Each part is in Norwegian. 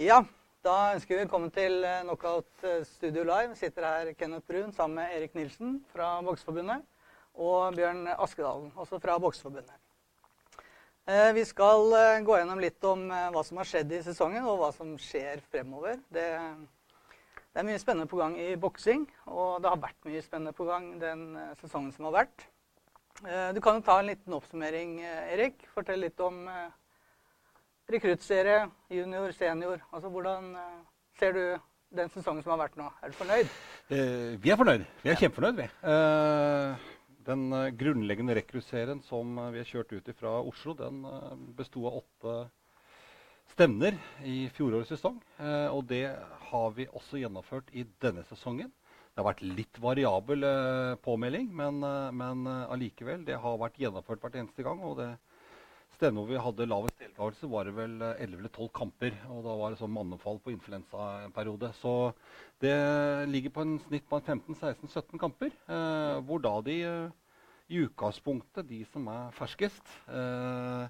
Ja, da ønsker vi velkommen til eh, Knockout eh, Studio Live. Sitter her Kenneth Brun sammen med Erik Nilsen fra Bokseforbundet og Bjørn Askedalen, også fra Bokseforbundet. Eh, Vi skal gå gjennom litt om hva som har skjedd i sesongen, og hva som skjer fremover. Det, det er mye spennende på gang i boksing, og det har vært mye spennende på gang den sesongen som har vært. Du kan jo ta en liten oppsummering, Erik. Fortell litt om rekruttserie, junior, senior. Altså, hvordan eh, ser du den sesongen som har vært nå? Er du fornøyd? Eh, vi er fornøyd. Vi er kjempefornøyd, vi. Eh, den eh, grunnleggende rekruttserien som vi har kjørt ut fra Oslo, den besto av åtte stevner i fjorårets sesong. Eh, og det har vi også gjennomført i denne sesongen. Det har vært litt variabel påmelding, men, men allikevel. Det har vært gjennomført hvert eneste gang. og det stevnet hvor vi hadde lavest deltakelse, var det vel eh, 11 eller 12 kamper. Og da var det sånn mannefall på influensaperiode. Så det ligger på en snitt på en 15-16-17 kamper. Eh, hvor da de eh, i utgangspunktet, de som er ferskest, eh,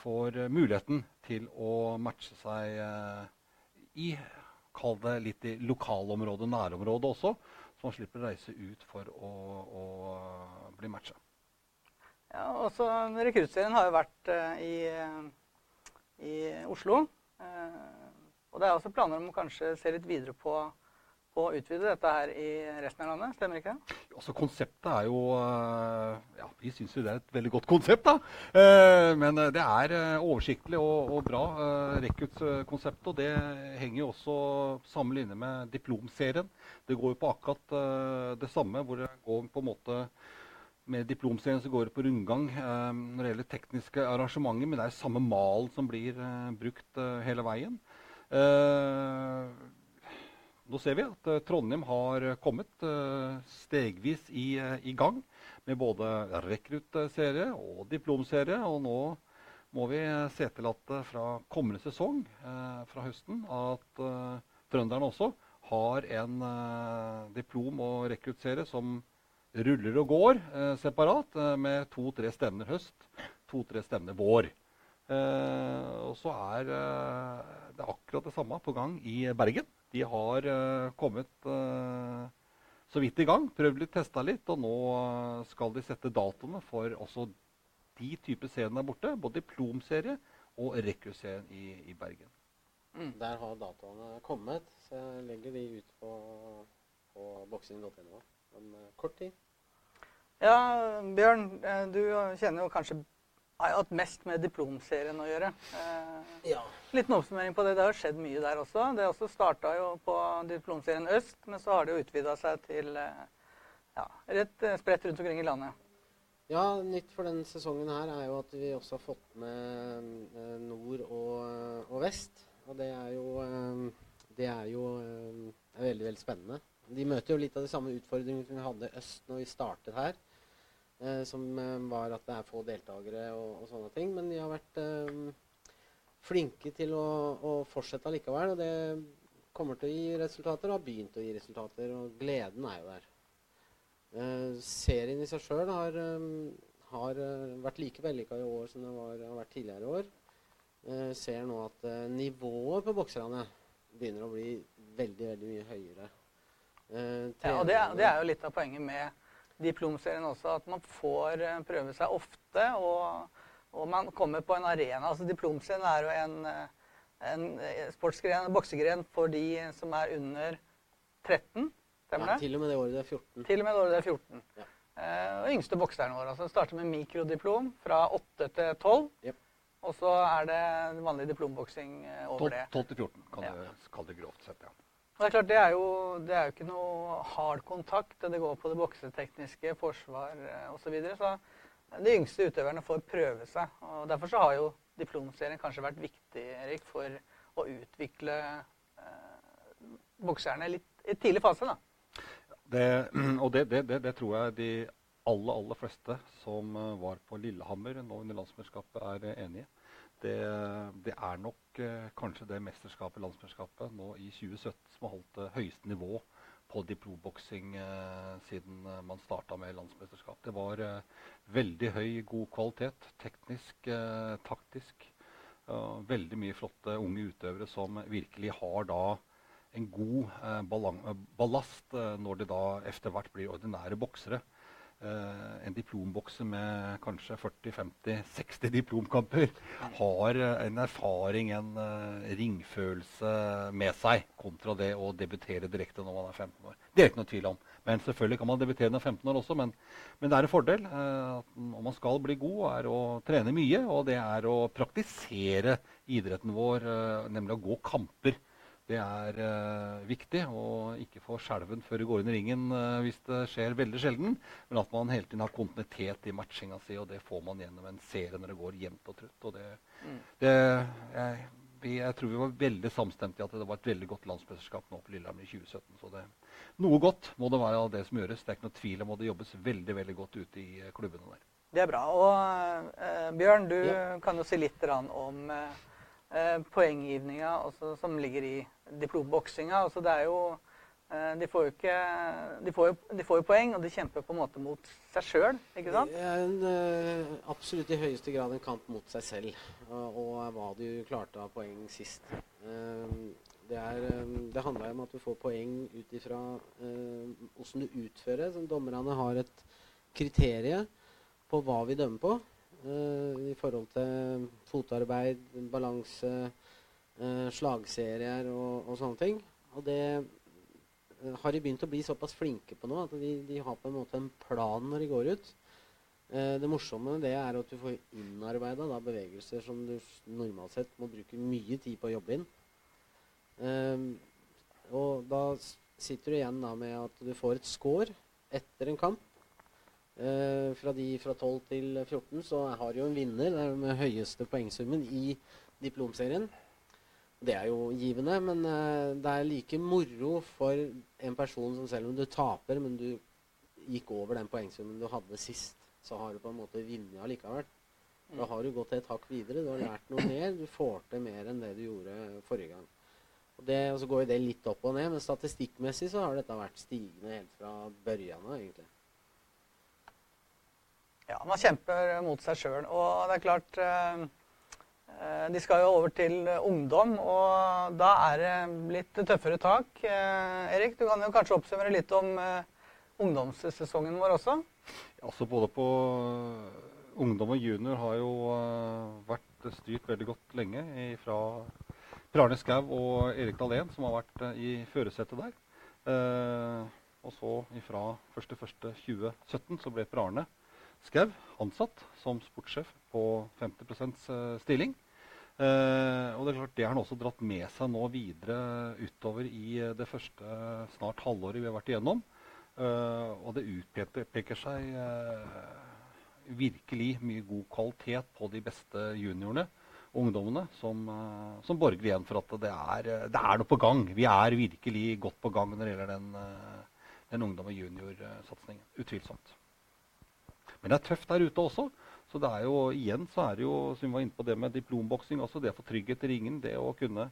får eh, muligheten til å matche seg eh, i Kall det litt i lokalområdet, nærområdet også. Så man slipper å reise ut for å, å bli matcha. Ja, også Rekruttserien har jo vært eh, i, eh, i Oslo. Eh, og det er også planer om å kanskje se litt videre på, på å utvide dette her i resten av landet. Stemmer ikke det? Altså Konseptet er jo Ja, vi syns jo det er et veldig godt konsept, da. Men det er oversiktlig og, og bra, Rekrutt-konseptet. Og det henger jo også samme linje med diplomserien. Det går jo på akkurat det samme, hvor det går på en måte med diplomserien så går det på rundgang eh, når det gjelder tekniske arrangementer, men det er samme malen som blir eh, brukt eh, hele veien. Eh, nå ser vi at eh, Trondheim har kommet eh, stegvis i, i gang med både rekruttserie og diplomserie. Og nå må vi se til at fra kommende sesong, fra høsten, at trønderne også har en diplom- og rekruttserie som ruller og går eh, separat, eh, med to-tre stevner høst, to-tre stevner vår. Eh, og så er eh, det akkurat det samme på gang i Bergen. De har eh, kommet eh, så vidt i gang, prøvd litt, testa litt, og nå skal de sette datoene for også de typer seriene der borte. Både diplomserie og rekruttserien i, i Bergen. Der har dataene kommet, så jeg legger de ut på, på boksing.no om eh, kort tid. Ja, Bjørn, eh, du kjenner jo kanskje har jo hatt mest med diplomserien å gjøre. Eh, Ja. Liten oppsummering på det. Det har skjedd mye der også. Det også starta jo på diplomserien Øst, men så har det jo utvida seg til eh, ja, rett spredt rundt omkring i landet. Ja, nytt for denne sesongen her er jo at vi også har fått med nord og, og vest. Og det er jo, det er jo er veldig, veldig spennende. De møter jo litt av de samme utfordringene som vi hadde i øst når vi startet her. eh, som eh, var at det er få deltakere og, og sånne ting. Men de har vært eh, flinke til å, å fortsette allikevel. Og det kommer til å gi resultater, og har begynt å gi resultater. Og gleden er jo der. Eh, serien i seg sjøl har, eh, har eh, vært like vellykka i år som det var, har vært tidligere i år. Ser nå at nivået på bokserne begynner å bli veldig, veldig mye høyere. Eh, Ja, og det, er- det er jo litt av poenget med diplomserien også, at man får eh, prøve seg ofte, og, og man kommer på en arena. Altså Diplomserien er jo en, eh, en sportsgren, en boksegren for de som er under 13. Stemmer ja, til og med det året det er 14. Til og med det året det er 14. Ja. Eh, og yngste bokseren vår. altså Starter med mikrodiplom fra 8 til 12. Yep. Og så er det vanlig diplomboksing over over det. 12 til 14 kan Ja. du kalle det grovt sett. ja. Det er klart, det er, jo, det er jo ikke noe hard kontakt. Det går på det boksetekniske, forsvar eh, osv. Så, videre, så de yngste utøverne får prøve seg. og Derfor så har jo diplomserien kanskje vært viktig Erik, for å utvikle eh, bokserne litt i tidlig fase. da. Det, og det, det, det, tror jeg de aller, aller fleste som eh, var på Lillehammer nå under landsmesterskapet, er enige enig i. Det, det er nok eh, kanskje det mesterskapet, landsmesterskapet, nå i 2017 som har holdt det høyeste nivå på diploboksing eh, siden eh, man starta med landsmesterskap. Det var eh, veldig høy, god kvalitet. Teknisk, eh, taktisk. Veldig mye flotte unge utøvere som virkelig har da en god ballang, ballast når de da etter hvert blir ordinære boksere. Uh, en diplombokse med kanskje 40-50-60 diplomkamper har uh, en erfaring, en uh, ringfølelse med seg, kontra det å debutere direkte når man er 15 år. Det er ikke noe tvil om. Men selvfølgelig kan man debutere når man er 15 år også. Men, men det er en fordel. om man skal bli god, er å trene mye, og det er å praktisere idretten vår, nemlig å gå kamper. Det er uh, viktig å ikke få skjelven før du går inn i ringen uh, hvis det skjer veldig sjelden. Men at man hele tiden har kontinuitet i matchinga si, og det får man gjennom en serie når det går jevnt og trutt. Og det, mm. det, jeg, jeg, tror vi var veldig samstemte i at det var et veldig godt landsmesterskap nå på Lillehammer i 2017. Så det, noe godt må det være av det som gjøres. Det er ikke noe tvil om at det jobbes veldig veldig godt ute i eh, klubbene der. Det er bra. Og uh, Bjørn, du ja. kan jo si litt om poenggivninga som ligger i diplomboksinga. Altså det er jo eh, de får ikke de får jo, de får jo, poeng, og de kjemper på en måte mot seg sjøl? Det er en, uh, absolutt i høyeste grad en kamp mot seg selv, og, og hva du klarte av poeng sist. Det, er, det handla om at du får poeng ut ifra åssen du utfører. Så dommerne har et kriterium på hva vi dømmer på. I forhold til fotarbeid, balanse, eh, slagserier og, og, sånne ting. Og det eh, har de begynt å bli såpass flinke på nå at de, de, har på en måte en plan når de går ut. Eh, det morsomme det er at du får innarbeida bevegelser som du normalt sett må bruke mye tid på å jobbe inn. Eh, og da sitter du igjen da med at du får et score etter en kamp. Uh, fra de fra 12 til 14 så har jo en vinner. Det er den høyeste poengsummen i diplomserien. Det er jo givende, men eh, det er like moro for en person som selv om du taper, men du gikk over den poengsummen du hadde sist, så har du på en måte vunnet allikevel. Da har du gått et hakk videre. Du har lært noe mer. Du får til mer enn det du gjorde forrige gang. Og, det, og så går jo det litt opp og ned, men statistikkmessig så har dette vært stigende helt fra børjan egentlig. Ja, man kjemper mot seg sjøl. Og det er klart uh Eh, de skal jo over til ungdom, og da er det litt tøffere tak. Eh, Erik, du kan jo kanskje oppsummere litt om eh, ungdomssesongen vår også? Ja, Altså Både på ungdom og junior har jo vært styrt veldig godt lenge fra Per Arne Skau og Erik Dahlén, som har vært i førersetet der. og så fra 1.1.2017 så ble Per Arne Skau ansatt som sportssjef på 50% stilling. Uh, og Det er klart det har han også dratt med seg nå videre utover i uh, det første snart halvåret vi har vært igjennom. Uh, og det utpeker seg virkelig mye god kvalitet på de beste juniorene og ungdommene som, som borger igjen for at det er, det er, noe på gang. Vi er virkelig godt på gang når det gjelder den, den ungdom- og juniorsatsingen. Utvilsomt. Men det er tøft der ute også. Så det er jo, igjen så er det jo, som vi var inne på det med diplomboksing, også det å få trygghet i ringen, det å kunne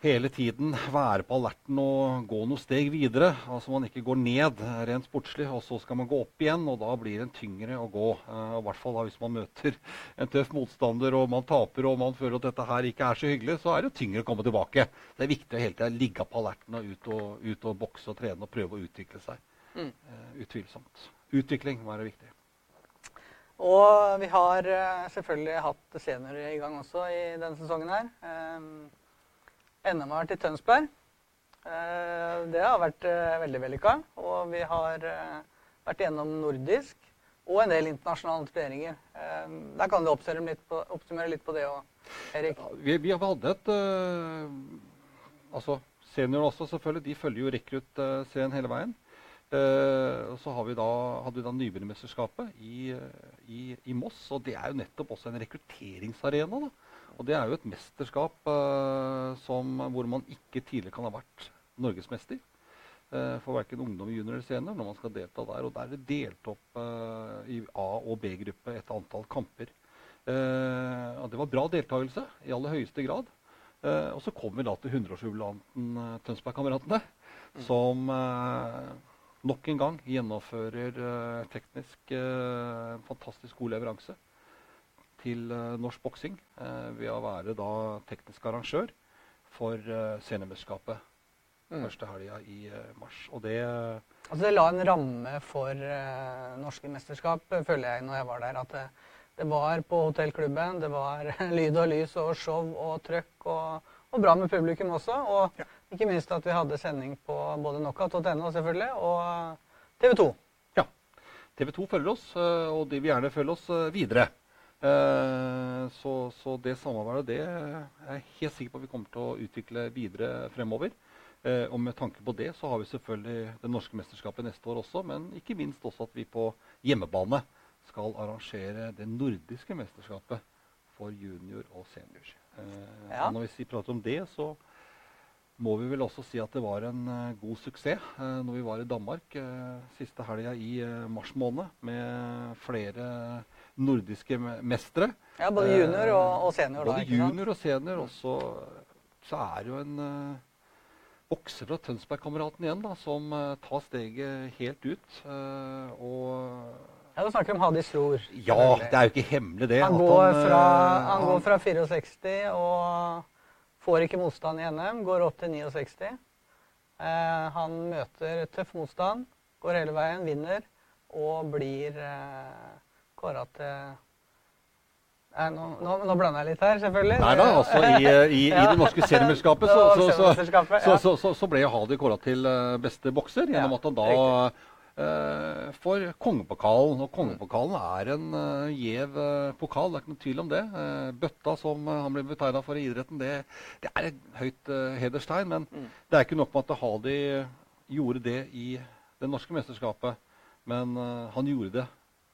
hele tiden være på alerten og gå noen steg videre. Altså man ikke går ned rent sportslig, og så skal man gå opp igjen. Og da blir det tyngre å gå. Uh, I hvert fall hvis man møter en tøff motstander og man taper og man føler at dette her ikke er så hyggelig, så er det tyngre å komme tilbake. Det er viktig å hele tida ligge på alerten og ut og, ut og bokse og trene og prøve å utvikle seg. Mm. Uh, utvilsomt. Utvikling være viktig. Og vi har eh, selvfølgelig hatt seniorer i gang også i denne sesongen her. Eh, NM har vært i Tønsberg. Eh, det har vært veldig vellykka. Og vi har vært gjennom nordisk og en del internasjonale turneringer. Der kan du oppsummere litt på, oppsummere litt på det òg, Erik. Ja, vi, vi, hadde et Altså seniorer også, selvfølgelig. De følger jo rekruttserien hele veien. Uh, så vi da, hadde vi da nybegynnermesterskapet i, i, i, Moss. Og det er jo nettopp også en rekrutteringsarena. Da. Og det er jo et mesterskap uh, som, hvor man ikke tidligere kan ha vært norgesmester. Uh, for verken ungdom, junior eller senior når man skal delta der. Og der er det delt opp i A- og B-gruppe et antall kamper. og det var bra deltakelse i aller høyeste grad. og så kom vi da til 100-årsjubilanten Tønsberg-kameratene, mm. som nok en gang gjennomfører uh, teknisk uh, fantastisk god leveranse. til eh, norsk boksing eh, ved å være da teknisk arrangør for uh, seniormesterskapet Mm. første helga i eh, mars. Og det Altså Det la en ramme for eh, norske mesterskap, eh, føler jeg, når jeg var der. At det, det var på hotellklubben, det var lyd og lys og show og trøkk. Og, og bra med publikum også. Og ikke minst at vi hadde sending på både knockout.no selvfølgelig, og TV 2. Ja. TV 2 følger oss, eh, og de vil gjerne følge oss eh, videre. Eh, Så, så det samarbeidet det er jeg helt sikker på at vi kommer til å utvikle videre fremover. Eh, Og med tanke på det så har vi selvfølgelig det norske mesterskapet neste år også, men ikke minst også at vi på hjemmebane skal arrangere det nordiske mesterskapet for junior og senior. Eh, Ja. og Når vi prater om det, så må vi vel også si at det var en eh, god suksess uh, når vi var i Danmark siste helga i mars måned med flere nordiske me- mestere. Ja, Både junior og, og senior. da, Både ikke sant? junior og senior. Og så, er det jo en bokser fra Tønsberg-kameraten igjen da, som tar steget helt ut. og Ja, Du snakker om Hadis Ror. ja, det er jo ikke hemmelig, det. Han går, eh, fra, han går fra 64 og får ikke motstand i NM. Går opp til 69. Eh, han møter tøff motstand, går hele veien, vinner og blir eh, kåra til Nei, nå, nå, nå blander jeg litt her, selvfølgelig. Nei da, altså i, i, ja. i det norske seriemesterskapet så, så, så, så, ja. så, så, så ble Hadi kåra til eh, beste bokser gjennom Ja, at han da eh, får kongepokalen. Og kongepokalen er en uh, gjev eh, pokal, det er ikke noe tvil om det. Eh, bøtta som eh, han ble betegna for i idretten, det, det er et høyt hederstegn. Men Mm. det er ikke nok med at Hadi gjorde det i det norske mesterskapet, men eh, han gjorde det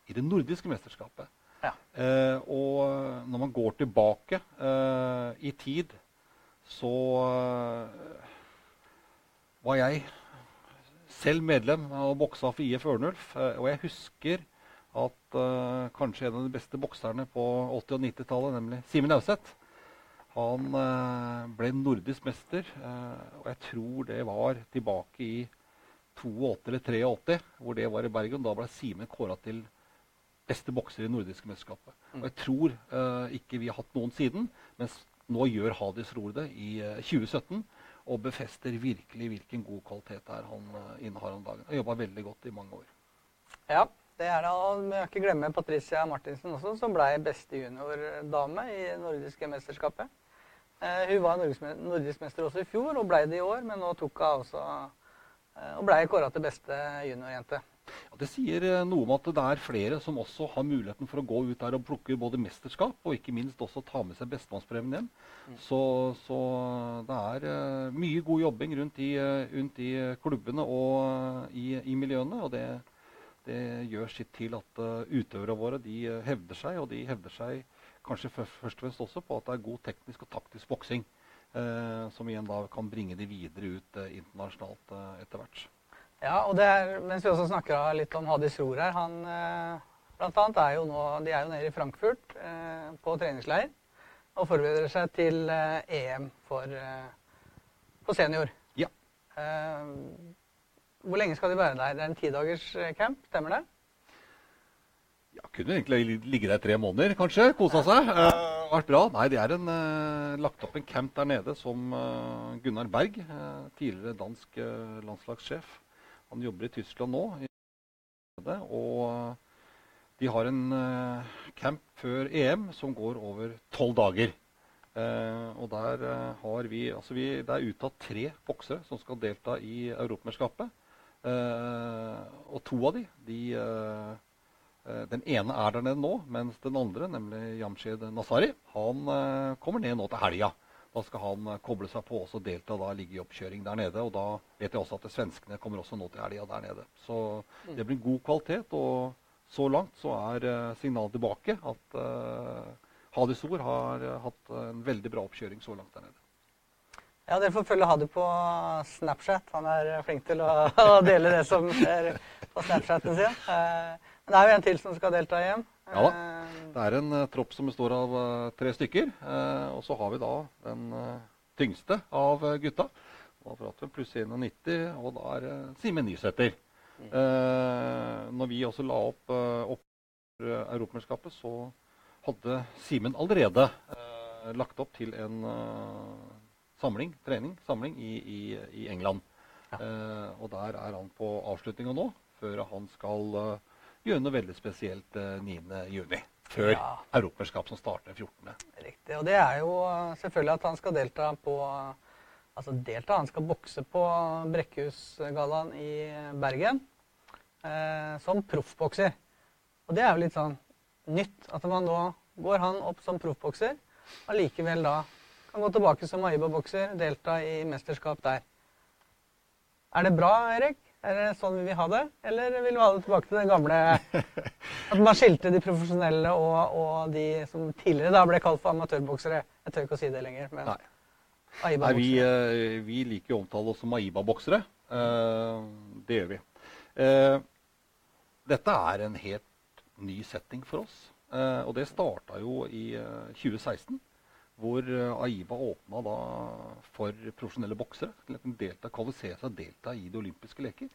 i det nordiske mesterskapet. Ja. Eh, og når man går tilbake eh, i tid, så eh, var jeg selv medlem og boksa for IF Ørnulf. Eh, og jeg husker at uh, kanskje en av de beste bokserne på 80- og 90-tallet, nemlig Simen Auseth, han uh, ble nordisk mester. Uh, og jeg tror det var tilbake i 82 eller 83, hvor det var i Bergen. Da ble Simen kåra til beste bokser i det nordiske mesterskapet. Og jeg tror ikke vi har hatt noen siden, mens nå gjør Hadis Ror det i eh, 2017 og befester virkelig hvilken god kvalitet det er han eh, innehar om dagen. Har jobba veldig godt i mange år. Ja, det er det. Og vi må ikke glemme Patricia Martinsen også, som ble beste juniordame i nordiske mesterskapet. Eh, hun var nordisk, mester også i fjor, og ble det i år, men nå tok hun også eh, og ble kåra til beste juniorjente. Ja, det sier eh, noe om at det er flere som også har muligheten for å gå ut der og plukke både mesterskap og ikke minst også ta med seg bestemannspremien hjem. Så, så det er uh, mye god jobbing rundt i, eh, rundt i klubbene og i, i miljøene. Og det, det gjør sitt til at uh, utøverne våre de hevder seg, og de hevder seg kanskje først og fremst også på at det er god teknisk og taktisk boksing. Uh, som igjen da kan bringe de videre ut internasjonalt etter hvert. Ja, og det er, mens vi også snakker litt om Hadis Ror her, han eh, blant annet er jo nå, de er jo nede i Frankfurt eh, på treningsleir og forbereder seg til eh, EM for, eh, for senior. Ja. Hvor lenge skal de være der? Det er en tidagers camp, stemmer det? Ja, kunne egentlig ligge der tre måneder, kanskje. Kosa seg. Uh, vært bra. Nei, det er en, uh, lagt opp en camp der nede som uh, Gunnar Berg, tidligere dansk landslagssjef. Han jobber i Tyskland nå. Og eh, de har en eh, camp før EM som går over tolv dager. Eh, og der har vi Altså vi, det er uttatt tre boksere som skal delta i Europamesterskapet. Og to av de, de Den ene er der nede nå, mens den andre, nemlig Jamshed Nasari, han kommer ned nå til helga. Da skal han eh, koble seg på og delta da ligge i oppkjøring der nede. Og da vet jeg også at svenskene kommer også nå til helga der nede. Så det blir god kvalitet. Og så langt så er eh, signalet tilbake at uh, Hadisor har eh, hatt en veldig bra oppkjøring så langt der nede. Ja, dere får følge Hadi på Snapchat. Han er flink til å, å dele det som skjer på Snapchaten sin. Men det er jo en til som skal delta igjen. Ja da. Eh, Det er en uh, tropp som består av uh, tre stykker. Uh, og så har vi da den tyngste av gutta. Da prater vi pluss 91, og da er uh, Simen Nysæter. Eh, når vi også la opp, uh, opp for, Europamesterskapet, så hadde Simen allerede lagt opp til en samling, trening, samling i, i, i England. Ja. Eh, og der er han på avslutninga nå, før han skal gjøre noe veldig spesielt eh, 9.6. Før Ja. europamesterskap som starter 14. Riktig. Og det er jo eh, selvfølgelig at han skal delta på Altså delta, han skal bokse på Brekkhusgallaen i Bergen eh, som proffbokser. Og det er jo litt sånn nytt at man nå går han opp som proffbokser, og likevel da kan gå tilbake som Aiba-bokser, delta i mesterskap der. Er det bra, Erik? Er det sånn vi vil ha det? Eller vil vi ha det tilbake til det gamle At man skilte de profesjonelle og, og de som tidligere da ble kalt for amatørboksere? Jeg tør ikke å si det lenger. men Nei. Nei, vi, eh, vi liker å omtale oss som Aiba-boksere. Eh, det gjør vi. Eh, dette er en helt ny setting for oss. Eh, og det starta jo i eh, 2016, hvor Aiva Aiba åpna da for profesjonelle boksere til å kunne kvalifisere seg og delta i de olympiske leker.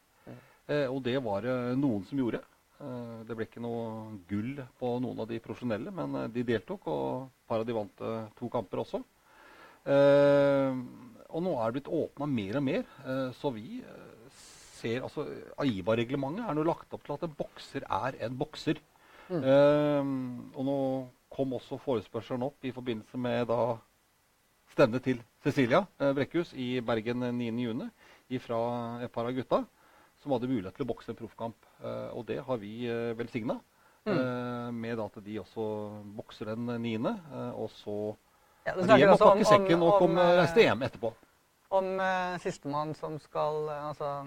Eh, og det var det noen som gjorde. Eh, det ble ikke noe gull på noen av de profesjonelle, men eh, de deltok, og et par av de vant eh, to kamper også. Eh, og nå er det blitt åpna mer og mer, eh, så vi eh, ser altså AIBA-reglementet er nå lagt opp til at en bokser er en bokser. Eh, og nå kom også forespørselen opp i forbindelse med da stevnet til Cecilia eh, Brekkhus i Bergen 9.6. fra et par av gutta som hadde mulighet til å bokse en proffkamp. Eh, og det har vi eh, velsigna. Mm. med at de også bokser den niende, og så Ja, du men de må altså pakke sekken og komme eh, reise til EM etterpå. om uh, sistemann som skal Altså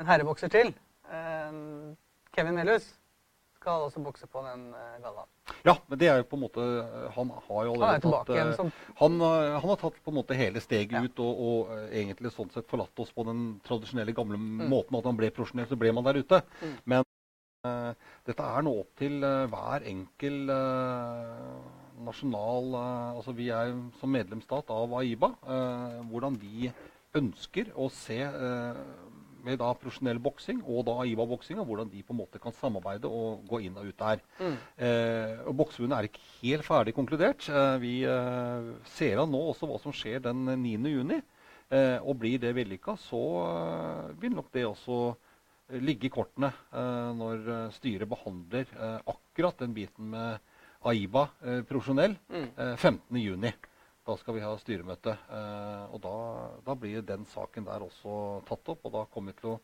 en herrebokser til. Uh, Kevin Melhus skal også bokse på den uh, gallaen. Ja, men det er jo på en måte Han har jo er allerede han tatt eh, som han, eh, han har tatt på en måte hele steget Ja. ut og, og eh, egentlig sånn sett forlatt oss på den tradisjonelle gamle måten at han ble profesjonell, så ble man der ute. Mm. Men uh, dette er nå opp til uh, hver enkel uh, nasjonal eh, Altså vi er som medlemsstat av AIBA. eh, hvordan vi ønsker å se eh, med da profesjonell boksing og da AIBA-boksing, og hvordan de på en måte kan samarbeide og gå inn og ut der. Mm. Eh, og Bokseforbundet er ikke helt ferdig konkludert. Eh, vi eh, ser an nå også hva som skjer den 9. juni. Eh, og blir det vellykka, så eh, vil nok det også eh, ligge i kortene eh, når styret behandler eh, akkurat den biten med AIBA profesjonell Mm. eh, 15. juni. Da skal vi ha styremøte. Eh, og da, da blir den saken der også tatt opp. Og da kommer vi til å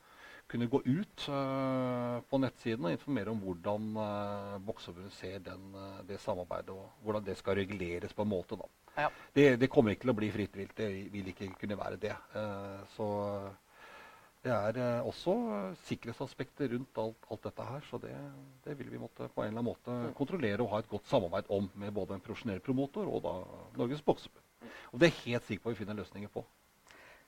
kunne gå ut eh, på nettsiden og informere om hvordan uh, Bokseforbundet ser den, det samarbeidet, og hvordan det skal reguleres på en måte. Ja. Det, det kommer ikke til å bli fritt vilt. Det vil ikke kunne være det. Eh, så det er eh, også sikkerhetsaspekter rundt alt, alt dette her. Så det, det vil vi måtte på en eller annen måte kontrollere og ha et godt samarbeid om med både en profesjonell promotor og da Norges Bokseforbund. Og det er helt sikker på vi finner løsninger på.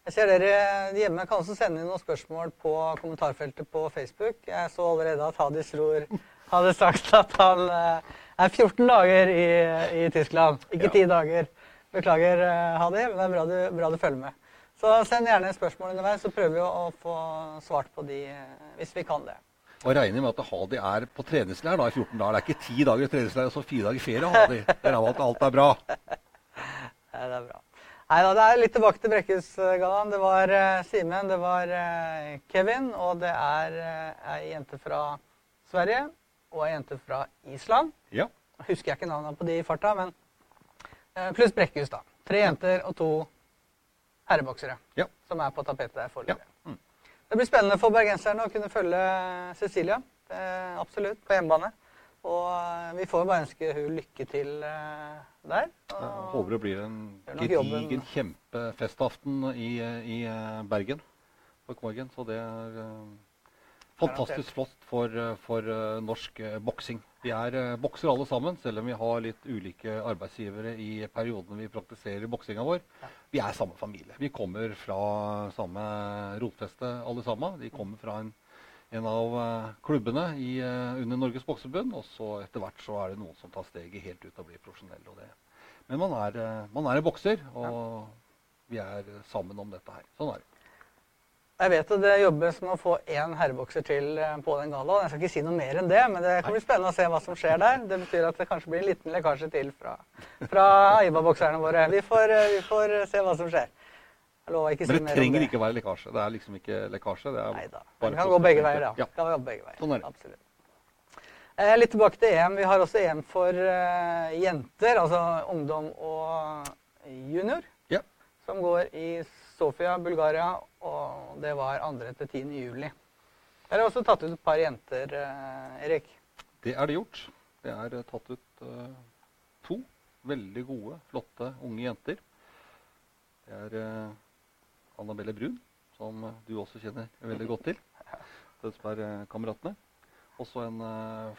Jeg ser dere hjemme kan også sende inn noen spørsmål på kommentarfeltet på Facebook. Jeg så allerede at Hadis Ror hadde sagt at han eh, er 14 dager i, i Tyskland, ikke Ja. 10 dager. Beklager, eh, Hadi, men det er bra du, bra du følger med. Så send gjerne spørsmål underveis, så prøver vi å, få svart på de eh, hvis vi kan det. Og regner med at Hadi er på treningsleir da i 14 dager. Det er ikke ti dager treningsleir og så fire dager ferie. Hadi. Det er av at alt er bra. Ja, det er bra. Nei da, det er litt tilbake til Brekkhusgallaen. Det var eh, Simen, det var eh, Kevin, og det er ei jente fra Sverige og ei jente fra Island. Ja. Husker jeg ikke navnene på de i farta, men pluss Brekkhus, da. Tre jenter og to herreboksere Ja. som er på tapetet der ja. Mm. Det blir spennende for bergenserne å kunne følge Cecilia. Eh, absolutt, på hjemmebane. Og eh, vi får bare ønske hun lykke til eh, der. Jeg Og- håper det blir en gedigen kjempefestaften i, i eh, Bergen på Kvargen. Så det er eh, fantastisk flott for, eh, for eh, norsk eh, boksing. Vi er uh, boksere alle sammen, selv om vi har litt ulike arbeidsgivere i periodene vi praktiserer boksinga vår. Vi er samme familie. Vi kommer fra samme rotfeste alle sammen. Vi kommer fra en, en av eh, klubbene i, eh, under Norges Bokseforbund. Og så etter hvert så er det noen som tar steget helt ut og blir profesjonell. Og det. Men man er, eh, man er en bokser, og vi er eh, sammen om dette her. Sånn er det. Jeg vet at det jobbes med å få én herrebokser til eh, på den gallaen. Jeg skal ikke si noe mer enn det, men det kan bli spennende å se hva som skjer der. Det betyr at det kanskje blir en liten lekkasje til fra, fra Aiba-bokserne våre. Vi får, eh, vi får se hva som skjer. Jeg lover ikke si mer Men det Men det trenger ikke være lekkasje. Det er liksom ikke lekkasje. Det Neida. Det kan gå begge veier, da. Ja. Det kan jobbe begge veier. Sånn er det. Absolutt. Eh, litt tilbake til EM. Vi har også EM for eh, jenter, altså ungdom og junior, Ja. som går i Sofia, Bulgaria, og det var 2. til 10. juli. Der er også tatt ut et par jenter, eh, Erik. Det er det gjort. Det er eh, tatt ut eh, to veldig gode, flotte unge jenter. Det er Annabelle Brun, som du også kjenner veldig godt til. Tønsberg-kameratene. Også en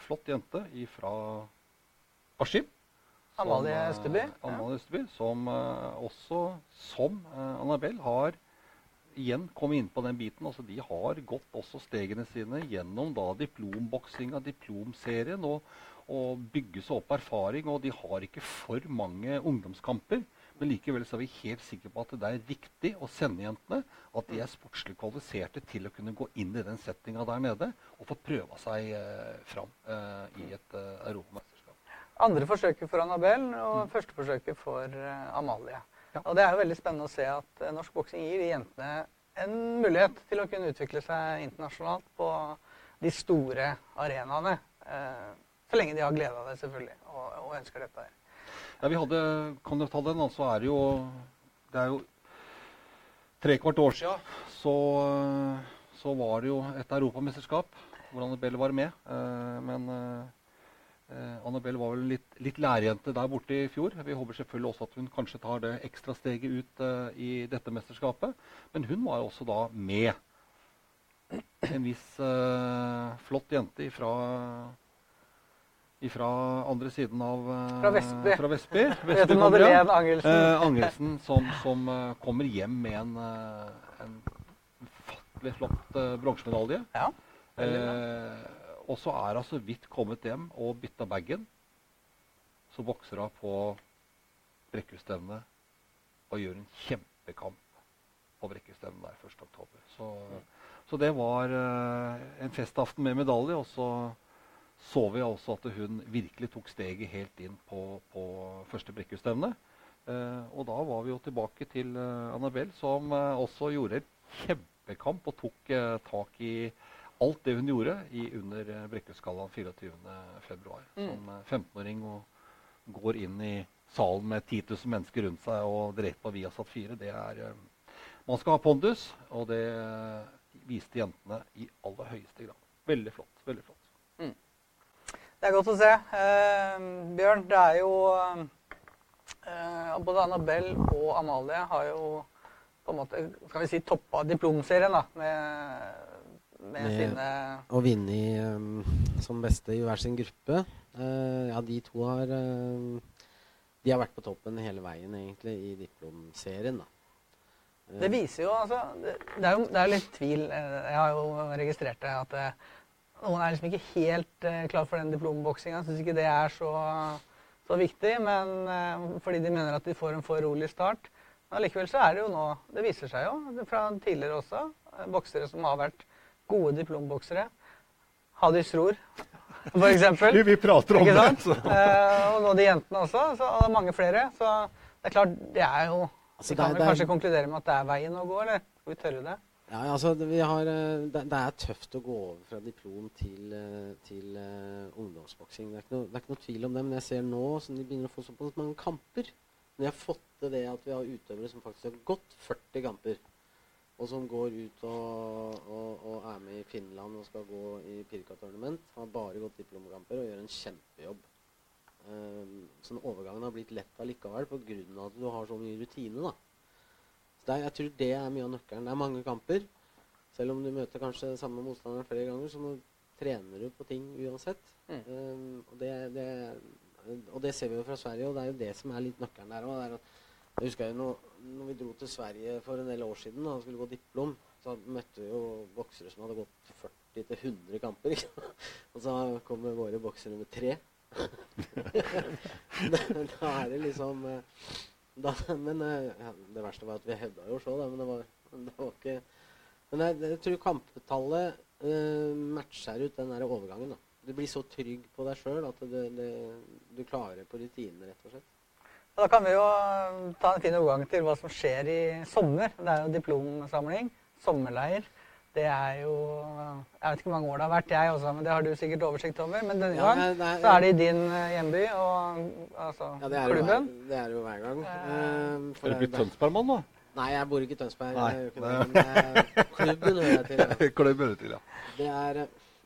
flott jente fra Askim. Amalie Østeby. Østerby. Amalie Østeby, som eh, også, som uh, Annabelle, har igjen kommet inn på den biten. altså De har gått også stegene sine gjennom da diplomboksinga, diplomserien, og, og bygge seg opp erfaring. Og de har ikke for mange ungdomskamper. Men likevel så er vi helt sikre på at det er riktig å sende jentene. At de er sportslig kvalifiserte til å kunne gå inn i den settinga der nede og få prøva seg eh, fram eh, i et eh. Andre forsøket for Annabelle og første forsøket for eh, Amalie. Ja. Og det er jo veldig spennende å se at eh, norsk boksing gir de jentene en mulighet til å kunne utvikle seg internasjonalt på de store arenaene. Eh, så lenge de har glede av det, selvfølgelig, og, og ønsker dette. her. Ja, vi hadde, kan du ta den, så er det jo Det er jo tre kvart år sia så, så var det jo et europamesterskap hvor Annabelle var med. Men Annabelle var vel litt, litt lærjente der borte i fjor. Vi håper selvfølgelig også at hun kanskje tar det ekstra steget ut eh, i dette mesterskapet. Men hun var jo også da med. En viss eh, flott jente fra ifra andre siden av eh, Fra Vestby. Fra Vestby. Vestby. Madeleine Angelsen? Eh, Angelsen som, som eh, kommer hjem med en, eh, en flott eh, bronsemedalje. Ja. Og så er hun så vidt kommet hjem og bytta bagen. Så vokser hun på Brekkhusstevnet og gjør en kjempekamp på Brekkhusstevnet der 1.10. Så, så det var eh, en festaften med medalje. Og så så vi også at hun virkelig tok steget helt inn på, på første Brekkhusstevne. Eh, og da var vi jo tilbake til eh, Annabelle, som også gjorde en kjempekamp og tok tak i alt det hun gjorde i under eh, Brekkhusgallaen 24.2. Mm. Som eh, 15-åring og går inn i salen med 10 000 mennesker rundt seg og direkte på Viasat 4. Det er eh, Man skal ha pondus, og det eh, viste jentene i aller høyeste grad. Veldig flott. Veldig flott. Det er godt å se. Eh, Bjørn, det er jo eh, Både Annabelle og Amalie har jo på en måte skal vi si, toppa diplomserien da, med, med, Med- sine Og vunnet um, som beste i hver sin gruppe. Uh, ja, de to har uh, De har vært på toppen hele veien, egentlig, i diplomserien, da. Det viser jo altså Det, det er jo det er litt tvil. Jeg har jo registrert det at eh, noen er liksom ikke helt eh, klar for den diplomboksinga. Syns ikke det er så, så viktig, men fordi de mener at de får en for rolig start. Men allikevel så er det jo nå Det viser seg jo fra tidligere også, boksere som har vært gode diplomboksere. Hadis Ror, for eksempel. vi prater om det. Så. Eh, og nå de jentene også. Så, og det er mange flere. Så det er klart, det er jo Altså, Vi det er- kan vel er- kanskje konkludere med at det er veien å gå, eller? Skal vi tørre det? Ja, altså, har, eh, det, det er tøft å gå over fra diplom til, eh, til uh, ungdomsboksing. Det det er ikke noe tvil om det, men jeg ser nå som de begynner å få såpass mange kamper. Når jeg har fått til det at vi har utøvere som faktisk har gått 40 kamper, og som går ut og, og, og er med i Finland og skal gå i Pirka-tournament, har bare gått diplomkamper og gjør en kjempejobb. Um, så overgangen har blitt lett allikevel pga. at du har så mye rutine. da. Så er, jeg tror det er mye av nøkkelen. Det er mange kamper. Selv om du møter kanskje samme motstander flere ganger, så må, trener du på ting uansett. Mm. Um, og, det, det, og det ser vi jo fra Sverige, og det er jo det som er litt nøkkelen der òg. Jeg husker jo når, når vi dro til Sverige for en del år siden og skulle gå diplom, så møtte vi jo boksere som hadde gått 40-100 kamper. ikke og så kommer våre boksere med tre. da, da er det liksom eh, da, Men eh, ja, det verste var at vi hevda jo så, da, men det var, det var ikke Men jeg, jeg tror kamptallet uh, matcher ut den der overgangen. da. Du blir så trygg på deg sjøl at du, du, du klarer på rutinene, rett og slett. Da kan vi jo ta en fin overgang til hva som skjer i sommer. Det er jo diplomsamling, sommerleir. Det er jo Jeg vet ikke hvor mange år det har vært, jeg også, men det har du sikkert oversikt over. Men denne Ja, gang er- så er det i din eh, hjemby og altså Ja, det er, jo hver, klubben. det er jo hver gang. Eh, Eh, Er du blitt det- Tønsbergmann, da? Nei, jeg bor ikke i Tønsberg. Nei, jeg ikke nei. det, men, eh, klubben hører jeg til. Ja. Klubb hører til, ja. Det er,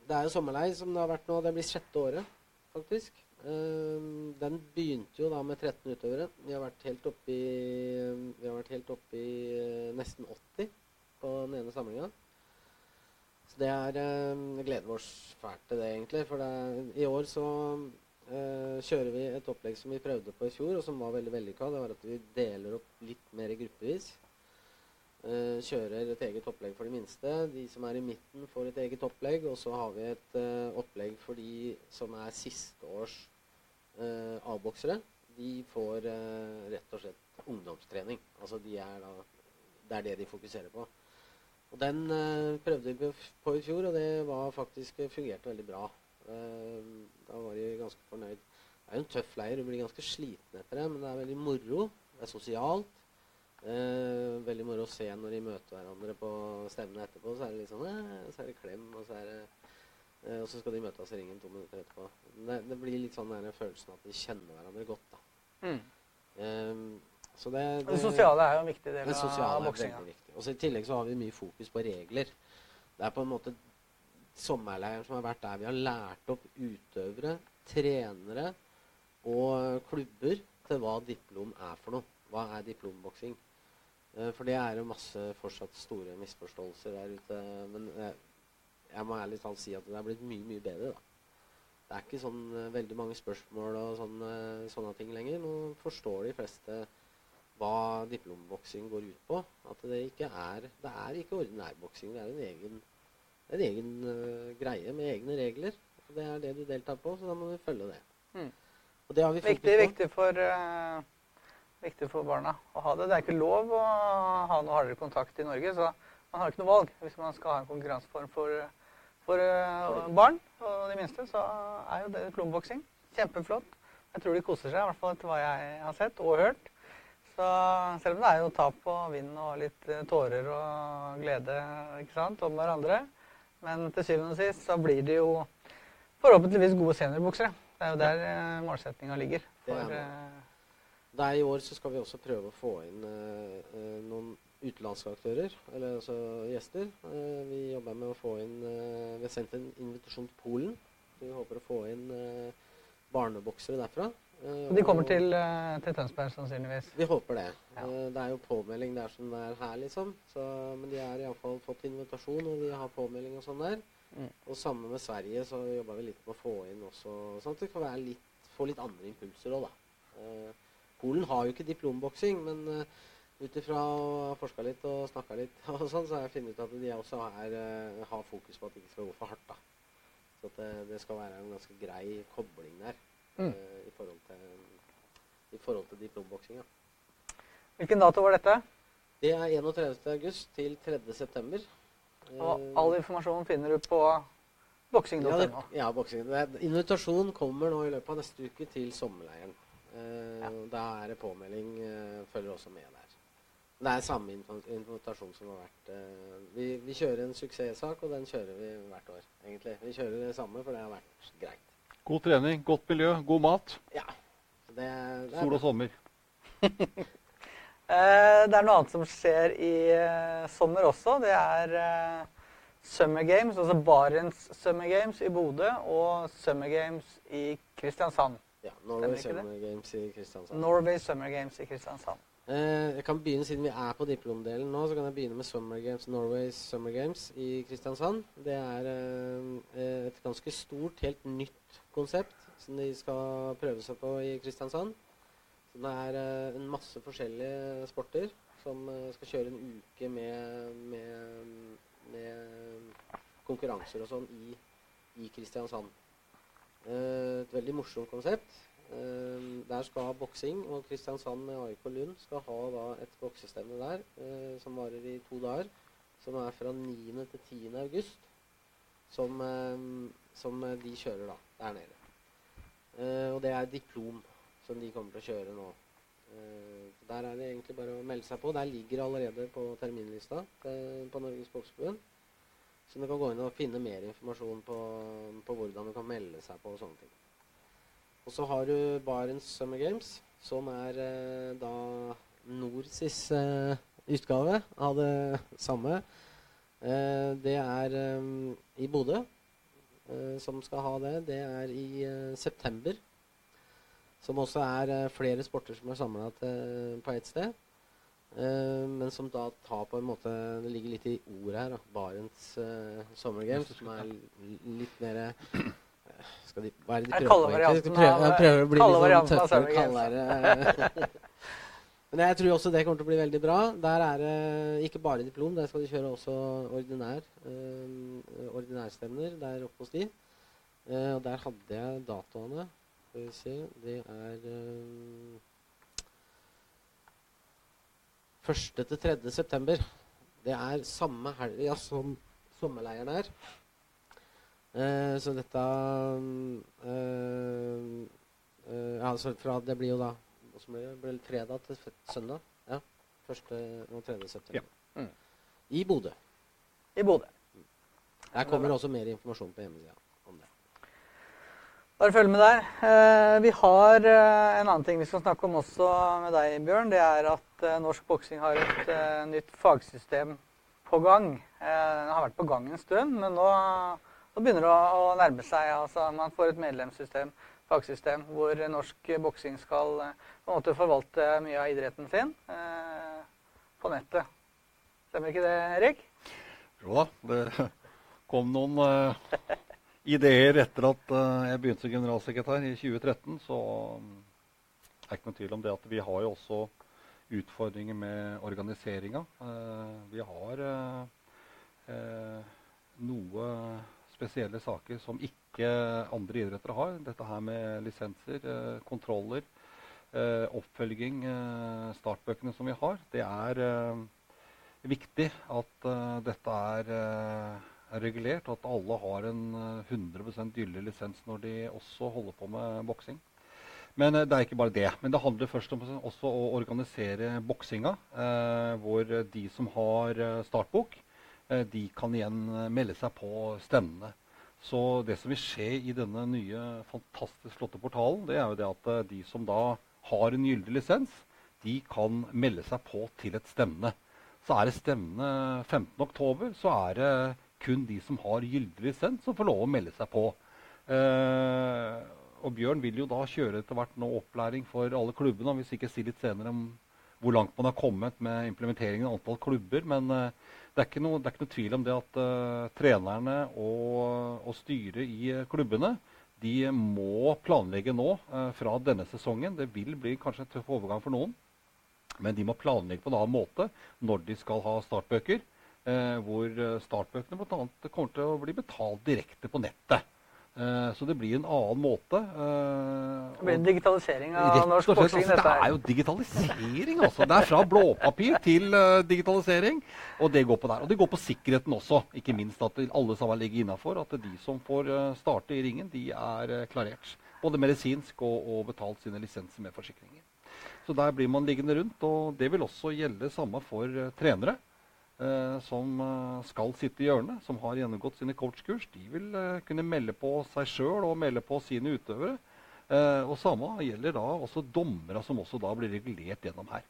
det er jo sommerleir som det har vært nå. Det blir sjette året, faktisk. Ehm, den begynte jo da med 13 utøvere. Vi har vært helt oppe i, vært helt oppe i eh, nesten 80 på den ene samlinga. Så det er eh, Vi gleder oss fælt til det, egentlig. For det, i år så eh, kjører vi et opplegg som vi prøvde på i fjor, og som var veldig vellykka. Det var at vi deler opp litt mer gruppevis. Eh, kjører et eget opplegg for de minste. De som er i midten, får et eget opplegg. Og så har vi et eh, opplegg for de som er sisteårs uh, A-boksere. De får eh, rett og slett ungdomstrening. Altså de er da Det er det de fokuserer på. Og den eh, prøvde vi på i fjor, og det var faktisk eh, fungerte veldig bra. Eh, da var de ganske fornøyd. Det er jo en tøff leir, du blir ganske sliten etter det, men det er veldig moro. Det er sosialt. Eh, veldig moro å se når de møter hverandre på stevnet etterpå. Så er det litt sånn eh, Så er det klem, og så er det eh, Og så skal de møtes i ringen to minutter etterpå. Det, det blir litt sånn den følelsen at de kjenner hverandre godt, da. Mm. Eh, så det, det, Det sosiale er jo en viktig del det av sosiale boksinga. Og så I tillegg så har vi mye fokus på regler. Det er på en måte sommerleiren som har vært der vi har lært opp utøvere, trenere og klubber til hva diplom er for noe. Hva er diplomboksing? Eh, For det er jo masse fortsatt store misforståelser der ute. Men eh, jeg må ærlig talt si at det er blitt mye, mye bedre, da. Det er ikke sånn eh, veldig mange spørsmål og sånne, sånne ting lenger. Nå forstår de fleste hva diplomboksing går ut på. At det ikke er Det er ikke ordinærboksing. Det er en egen, en egen uh, greie med egne regler. Og Det er det du deltar på, så da må du følge det. Mm. Og det har vi Viktig, viktig, for, uh viktig for barna å ha det. Det er ikke lov å ha noe hardere kontakt i Norge, så man har ikke noe valg hvis man skal ha en konkurranseform for, for eh, barn og de minste. Så er jo det diplomboksing. Kjempeflott. Jeg tror de koser seg, i hvert fall etter hva jeg har sett og hørt. Så selv om det er jo tap og vind og litt eh, tårer og glede ikke sant, om hverandre, men til syvende og sist så blir det jo forhåpentligvis gode seniorboksere. Det er jo der eh, målsettinga ligger. Det er For, det. eh, er I år så skal vi også prøve å få inn eh, eh, noen utenlandske aktører, eller altså gjester. Eh, vi jobber med å få inn eh, Vi har sendt en invitasjon til Polen. Vi håper å få inn eh, barneboksere derfra. Eh, de kommer til, eh, til Tønsberg sannsynligvis. Vi håper det. Ja. Det er jo påmelding der som det er her, liksom. Så, men de har iallfall fått invitasjon, og de har påmelding og sånn der. Mm. Og sammen med Sverige så jobber vi litt med å få inn også Sånn at det kan være litt, få litt andre impulser òg, da. Polen har jo ikke diplomboksing, men ut ifra å ha forska litt og snakka litt, og sånn, så har jeg funnet ut at de også er, eh, har fokus på at det ikke skal gå for hardt. da. Så det, det skal være en ganske grei kobling der Mm. eh, i forhold til, i forhold til diplomboksinga. Hvilken dato var dette? Det er 31. august til 3. september. Og Eh, all informasjon finner du på boksing.no. Ja, ja, boksing. Invitasjon kommer nå i løpet av neste uke til sommerleiren. Eh, Ja. Da er det påmelding. Eh, følger også med der. Det er samme inv- invitasjon som har vært eh, vi, vi kjører en suksesssak, og den kjører vi hvert år, egentlig. Vi kjører det samme, for det har vært greit. God trening, godt miljø, god mat. Ja. Det, det Sol og sommer. Eh, det er noe annet som skjer i eh, sommer også. Det er Summer Games, altså Barents Summer Games i Bodø og Summer Games i Kristiansand. Ja, Norway? Summer Games i Kristiansand. Norway Summer Games i Kristiansand. Eh, jeg kan begynne, Siden vi er på diplomdelen nå, så kan jeg begynne med Summer Games, Norway's Summer Games i Kristiansand. Det er eh, et ganske stort, helt nytt konsept som de skal prøve seg på i Kristiansand. Så det er eh, en masse forskjellige sporter som eh, skal kjøre en uke med, med, med konkurranser og sånn i, i Kristiansand. Eh, et veldig morsomt konsept. Eh, der skal boksing, og Kristiansand med AIK Lund skal ha da et boksestevne der eh, som varer i to dager. som er fra 9. til 10. august, som, eh, som eh, de kjører da, der nede. Eh, og det er diplom som de kommer til å kjøre nå. Eh, der er det egentlig bare å melde seg på. Der ligger allerede på terminlista til, på Norges Boksforbund. Så du kan gå inn og finne mer informasjon på, på hvordan du kan melde seg på og sånne ting. Og så har du Barents Summer Games, som er eh, da Norsis eh, utgave av det samme. Eh, det er eh, i Bodø eh, som skal ha det. Det er i eh, september. Som også er flere sporter som er samla på ett sted. Eh, men som da tar på en måte Det ligger litt i ordet her. da, Barents Summer Games, som er litt mer skal de, Hva er det de er prøver på? egentlig? De prøver, å bli litt sånn tøffere, kaldere. Men jeg tror også det kommer til å bli veldig bra. Der er det ikke bare diplom, der skal de kjøre også ordinær, øh, ordinærstevner der oppe hos de. Uh, og der hadde jeg datoene. Skal vi se Det er øh, 1. til 3. september. Det er samme helga som sommerleiren er. Eh, så dette eh, eh, ja, så fra, Det blir jo da blir det? Blir fredag til søndag. Ja. 1. og 3. september. Ja. Mm. I Bodø. I Bodø. Der kommer også mer informasjon på hjemmesida om det. Bare følg med der. Eh, vi har eh, en annen ting vi skal snakke om også med deg, Bjørn. Det er at norsk boksing har et nytt fagsystem på gang. Eh, det har vært på gang en stund, men nå, nå begynner det å, å nærme seg. Altså, man får et medlemssystem, fagsystem, hvor norsk boksing skal eh, på en måte forvalte mye av idretten sin eh, på nettet. Stemmer ikke det, Erik? Jo da, det kom noen eh, ideer etter at eh, jeg begynte som generalsekretær i 2013. Så er det er ikke noen tvil om det at vi har jo også utfordringer med organiseringa. Eh, vi har eh, noe spesielle saker som ikke andre idretter har. Dette her med lisenser, eh, kontroller, eh, oppfølging, eh, startbøkene som vi har. Det er eh, viktig at eh, dette er, regulert, og at alle har en eh, 100% gyldig lisens når de også holder på med boksing. Men det er ikke bare det. Men det handler først om også å organisere boksinga, hvor de som har startbok, de kan igjen eh, melde seg på stemmene. Så det som vil skje i denne nye, fantastisk flotte portalen, det er jo det at eh, de som da har en gyldig lisens, de kan melde seg på til et stemne. Så er det stevne 15.10, så er det kun de som har gyldig lisens, som får lov å melde seg på. Eh, og Bjørn vil jo da kjøre etter hvert nå opplæring for alle klubbene. Han Vi sikkert si litt senere om hvor langt man har kommet med implementeringen av antall klubber. Men eh, det, er noe, det er ikke noe tvil om det at uh, trenerne og, og styret i eh, klubbene de må planlegge nå uh, fra denne sesongen. Det vil bli kanskje en tøff overgang for noen. Men de må planlegge på en annen måte når de skal ha startbøker. Eh, hvor startbøkene annet kommer til å bli betalt direkte på nettet. Eh, så det blir en annen måte. eh, Det blir en digitalisering av norsk boksing. altså, det er jo digitalisering, altså. Det er fra blåpapir til eh, digitalisering. Og det går på der. Og det går på sikkerheten også. Ikke minst at alle sammen ligger innafor. At de som får starte i ringen, de er klarert. Både medisinsk og, og betalt sine lisenser med forsikringer. Så der blir man liggende rundt. Og det vil også gjelde samme for trenere. Eh, som eh, skal sitte i hjørnet, som har gjennomgått sine coachkurs. De vil eh, kunne melde på seg sjøl og melde på sine utøvere. Eh, og samme gjelder da også dommere, som også da blir regulert gjennom her.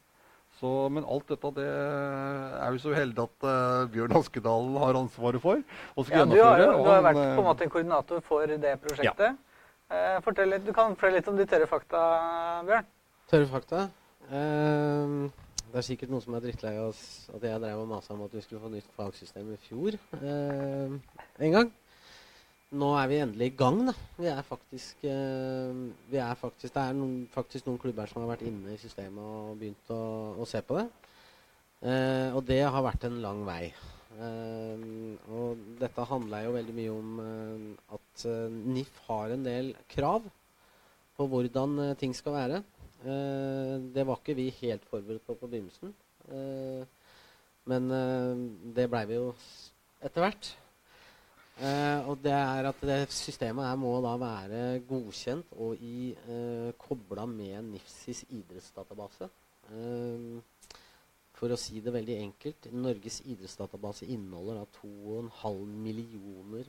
Så, men alt dette det er vi så heldige at uh, Bjørn Askedalen har ansvaret for. Og skal Ja, du har, jo, du har vært på en måte en koordinator for det prosjektet. Ja. fortell litt, du kan fortelle litt om de tørre fakta, Bjørn. Tørre fakta. Ehm, det er sikkert noen som er drittlei av at jeg drev og masa om at vi skulle få nytt fagsystem i fjor eh, en gang. Nå er vi endelig i gang, da. Vi er faktisk, eh, vi er faktisk Det er noen, faktisk noen klubber som har vært inne i systemet og begynt å, å se på det. Eh, og det har vært en lang vei. Ehm, og dette handler jo veldig mye om eh, at eh, NIF har en del krav på hvordan eh, ting skal være. Eh, det var ikke vi helt forberedt på på begynnelsen. Eh, Men eh, det blei vi jo etter hvert. Og det er at det systemet her må da være godkjent og i uh, kobla med NIFSIs idrettsdatabase. For å si det veldig enkelt, Norges idrettsdatabase inneholder da 2,5 millioner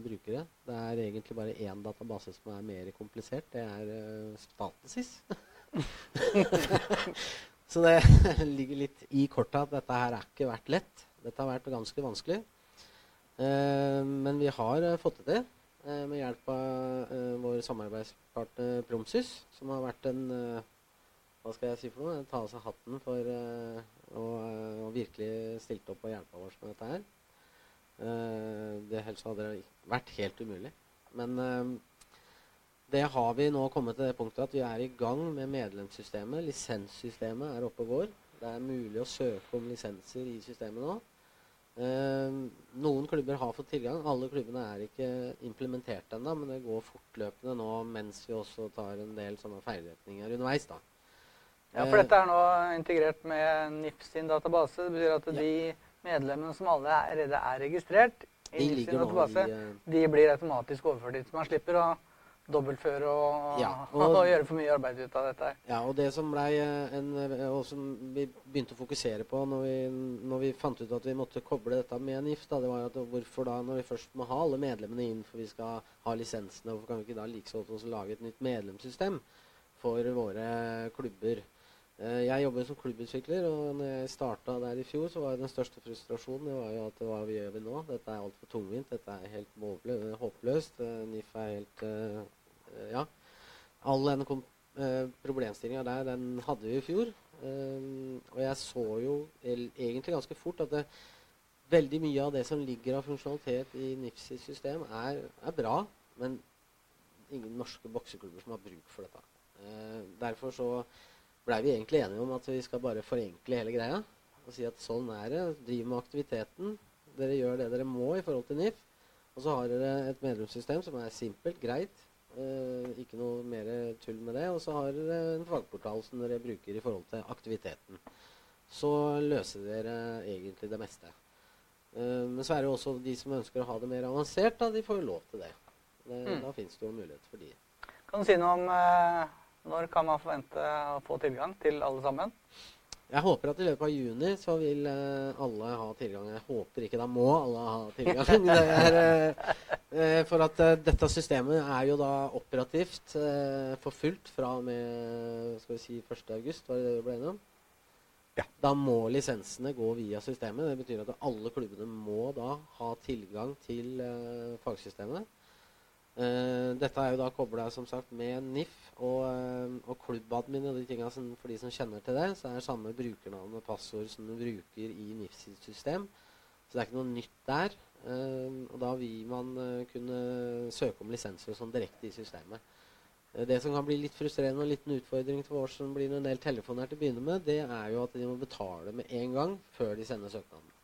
brukere. Det er egentlig bare én database som er mer komplisert. Det er uh, Statesis. Så det ligger litt i kortet at dette her har ikke vært lett. Dette har vært ganske vanskelig. Eh, men vi har eh, fått det til eh, med hjelp av vår samarbeidspartner Promsys, som har vært en Hva skal jeg si for noe? Ta av seg hatten for å, virkelig stilte opp og hjelpa oss med dette her. Det helst hadde vært helt umulig. Men det har vi nå kommet til det punktet at vi er i gang med medlemssystemet. Lisenssystemet er oppe og går. Det er mulig å søke om lisenser i systemet nå. Eh, noen klubber har fått tilgang. Alle klubbene er ikke implementert ennå, men det går fortløpende nå mens vi også tar en del sånne feilretninger underveis. da. Ja, for dette er nå integrert med NIF sin database. Det betyr at de medlemmene som alle er, allerede er registrert i De NIF sin database, i eh, de blir automatisk overført dit. Så man slipper å dobbeltføre og, Ja, og, og- gjøre for mye arbeid ut av dette. Ja, og det som eh, en, eh, og som vi begynte å fokusere på når vi, når vi fant ut at vi måtte koble dette med NIF, da, det var jo at hvorfor da, når vi først må ha alle medlemmene inn for vi skal ha lisensene, hvorfor kan vi ikke da like så godt lage et nytt medlemssystem for våre klubber? Eh, Jeg jobber som klubbutvikler, og når jeg starta der i fjor, så var den største frustrasjonen det var jo at hva vi gjør vi nå? Dette er altfor tungvint, dette er helt måløst, håpløst. NIF er helt Ja. All den eh, problemstillinga der, den hadde vi i fjor. Eh, og jeg så jo egentlig ganske fort at det, veldig mye av det som ligger av funksjonalitet i NIFs system, er, er bra, men ingen norske bokseklubber som har bruk for dette. Eh, derfor så blei vi egentlig enige om at vi skal bare forenkle hele greia. Og si at sånn er det. Driv med aktiviteten. Dere gjør det dere må i forhold til NIF. Og så har dere et medlemssystem som er simpelt, greit. Eh, ikke noe mer tull med det. Og så har dere en fagportal som dere bruker i forhold til aktiviteten. Så løser dere egentlig det meste. Eh, men så er det jo også de som ønsker å ha det mer avansert, da, de får jo lov til det. det Mm. Da fins det jo mulighet for de. Kan du si noe om eh, når kan man forvente å få tilgang til alle sammen? Jeg håper at i løpet av juni så vil eh, alle ha tilgang. Jeg håper ikke, da må alle ha tilgang. Det er, eh, eh, for at dette systemet er jo da operativt for fullt fra og med skal vi si 1. august, var det det vi ble enige om? Ja. Da må lisensene gå via systemet. Det betyr at alle klubbene må da ha tilgang til fagsystemet. Eh, dette er jo da kobla med NIF og, uh, og klubbadmin og de tinga for de som kjenner til det, så er det samme brukernavn og passord som du bruker i NIF sitt system. Så det er ikke noe nytt der. Uh, og da vil man kunne søke om lisenser sånn direkte i systemet. Det som kan bli litt frustrerende og en liten utfordring til oss som blir en del telefoner til å begynne med, det er jo at de må betale med en gang før de sender søknaden.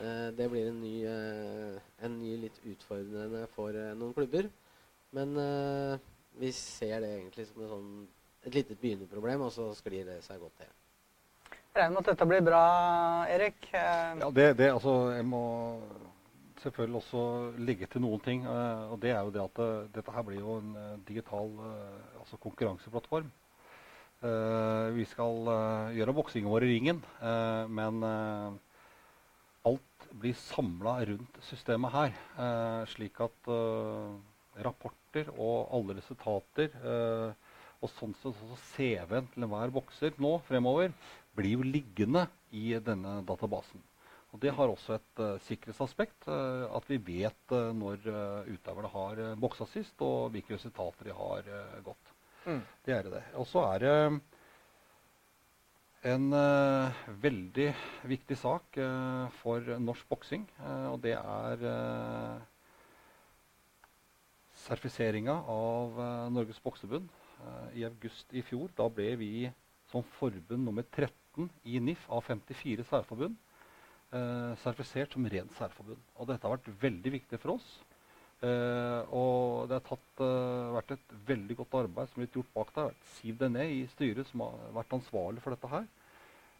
Eh, Det blir en ny, eh, en ny litt utfordrende for eh, noen klubber. Men eh, vi ser det egentlig som et, sånn, et lite begynnerproblem, og så sklir det seg godt til. Jeg regner med at dette blir bra, Erik. Eh, Ja, det, det, altså, jeg må selvfølgelig også legge til noen ting. eh, og det er jo det at dette her blir jo en digital eh, altså konkurranseplattform. Eh, vi skal eh, gjøre boksingen vår i ringen, eh, men eh, alt blir samla rundt systemet her. eh, slik at eh, rapporter og alle resultater eh, og sånn sett så CV-en til enhver bokser nå fremover blir jo liggende i denne databasen. Og Det har også et uh, sikkerhetsaspekt. uh, at vi vet uh, når utøverne har boksa sist, og hvilke resultater de har gått. Mm. Det er det. Og så er det en uh, veldig viktig sak uh, for norsk boksing, uh, og det er sertifiseringa av Norges bokseforbund. I august i fjor da ble vi som forbund nummer 13 i NIF av 54 særforbund sertifisert som rent særforbund. Og dette har vært veldig viktig for oss. Uh, og det har tatt, uh, vært et veldig godt arbeid som er blitt gjort bak der. Siv Dené i styret som har vært ansvarlig for dette her.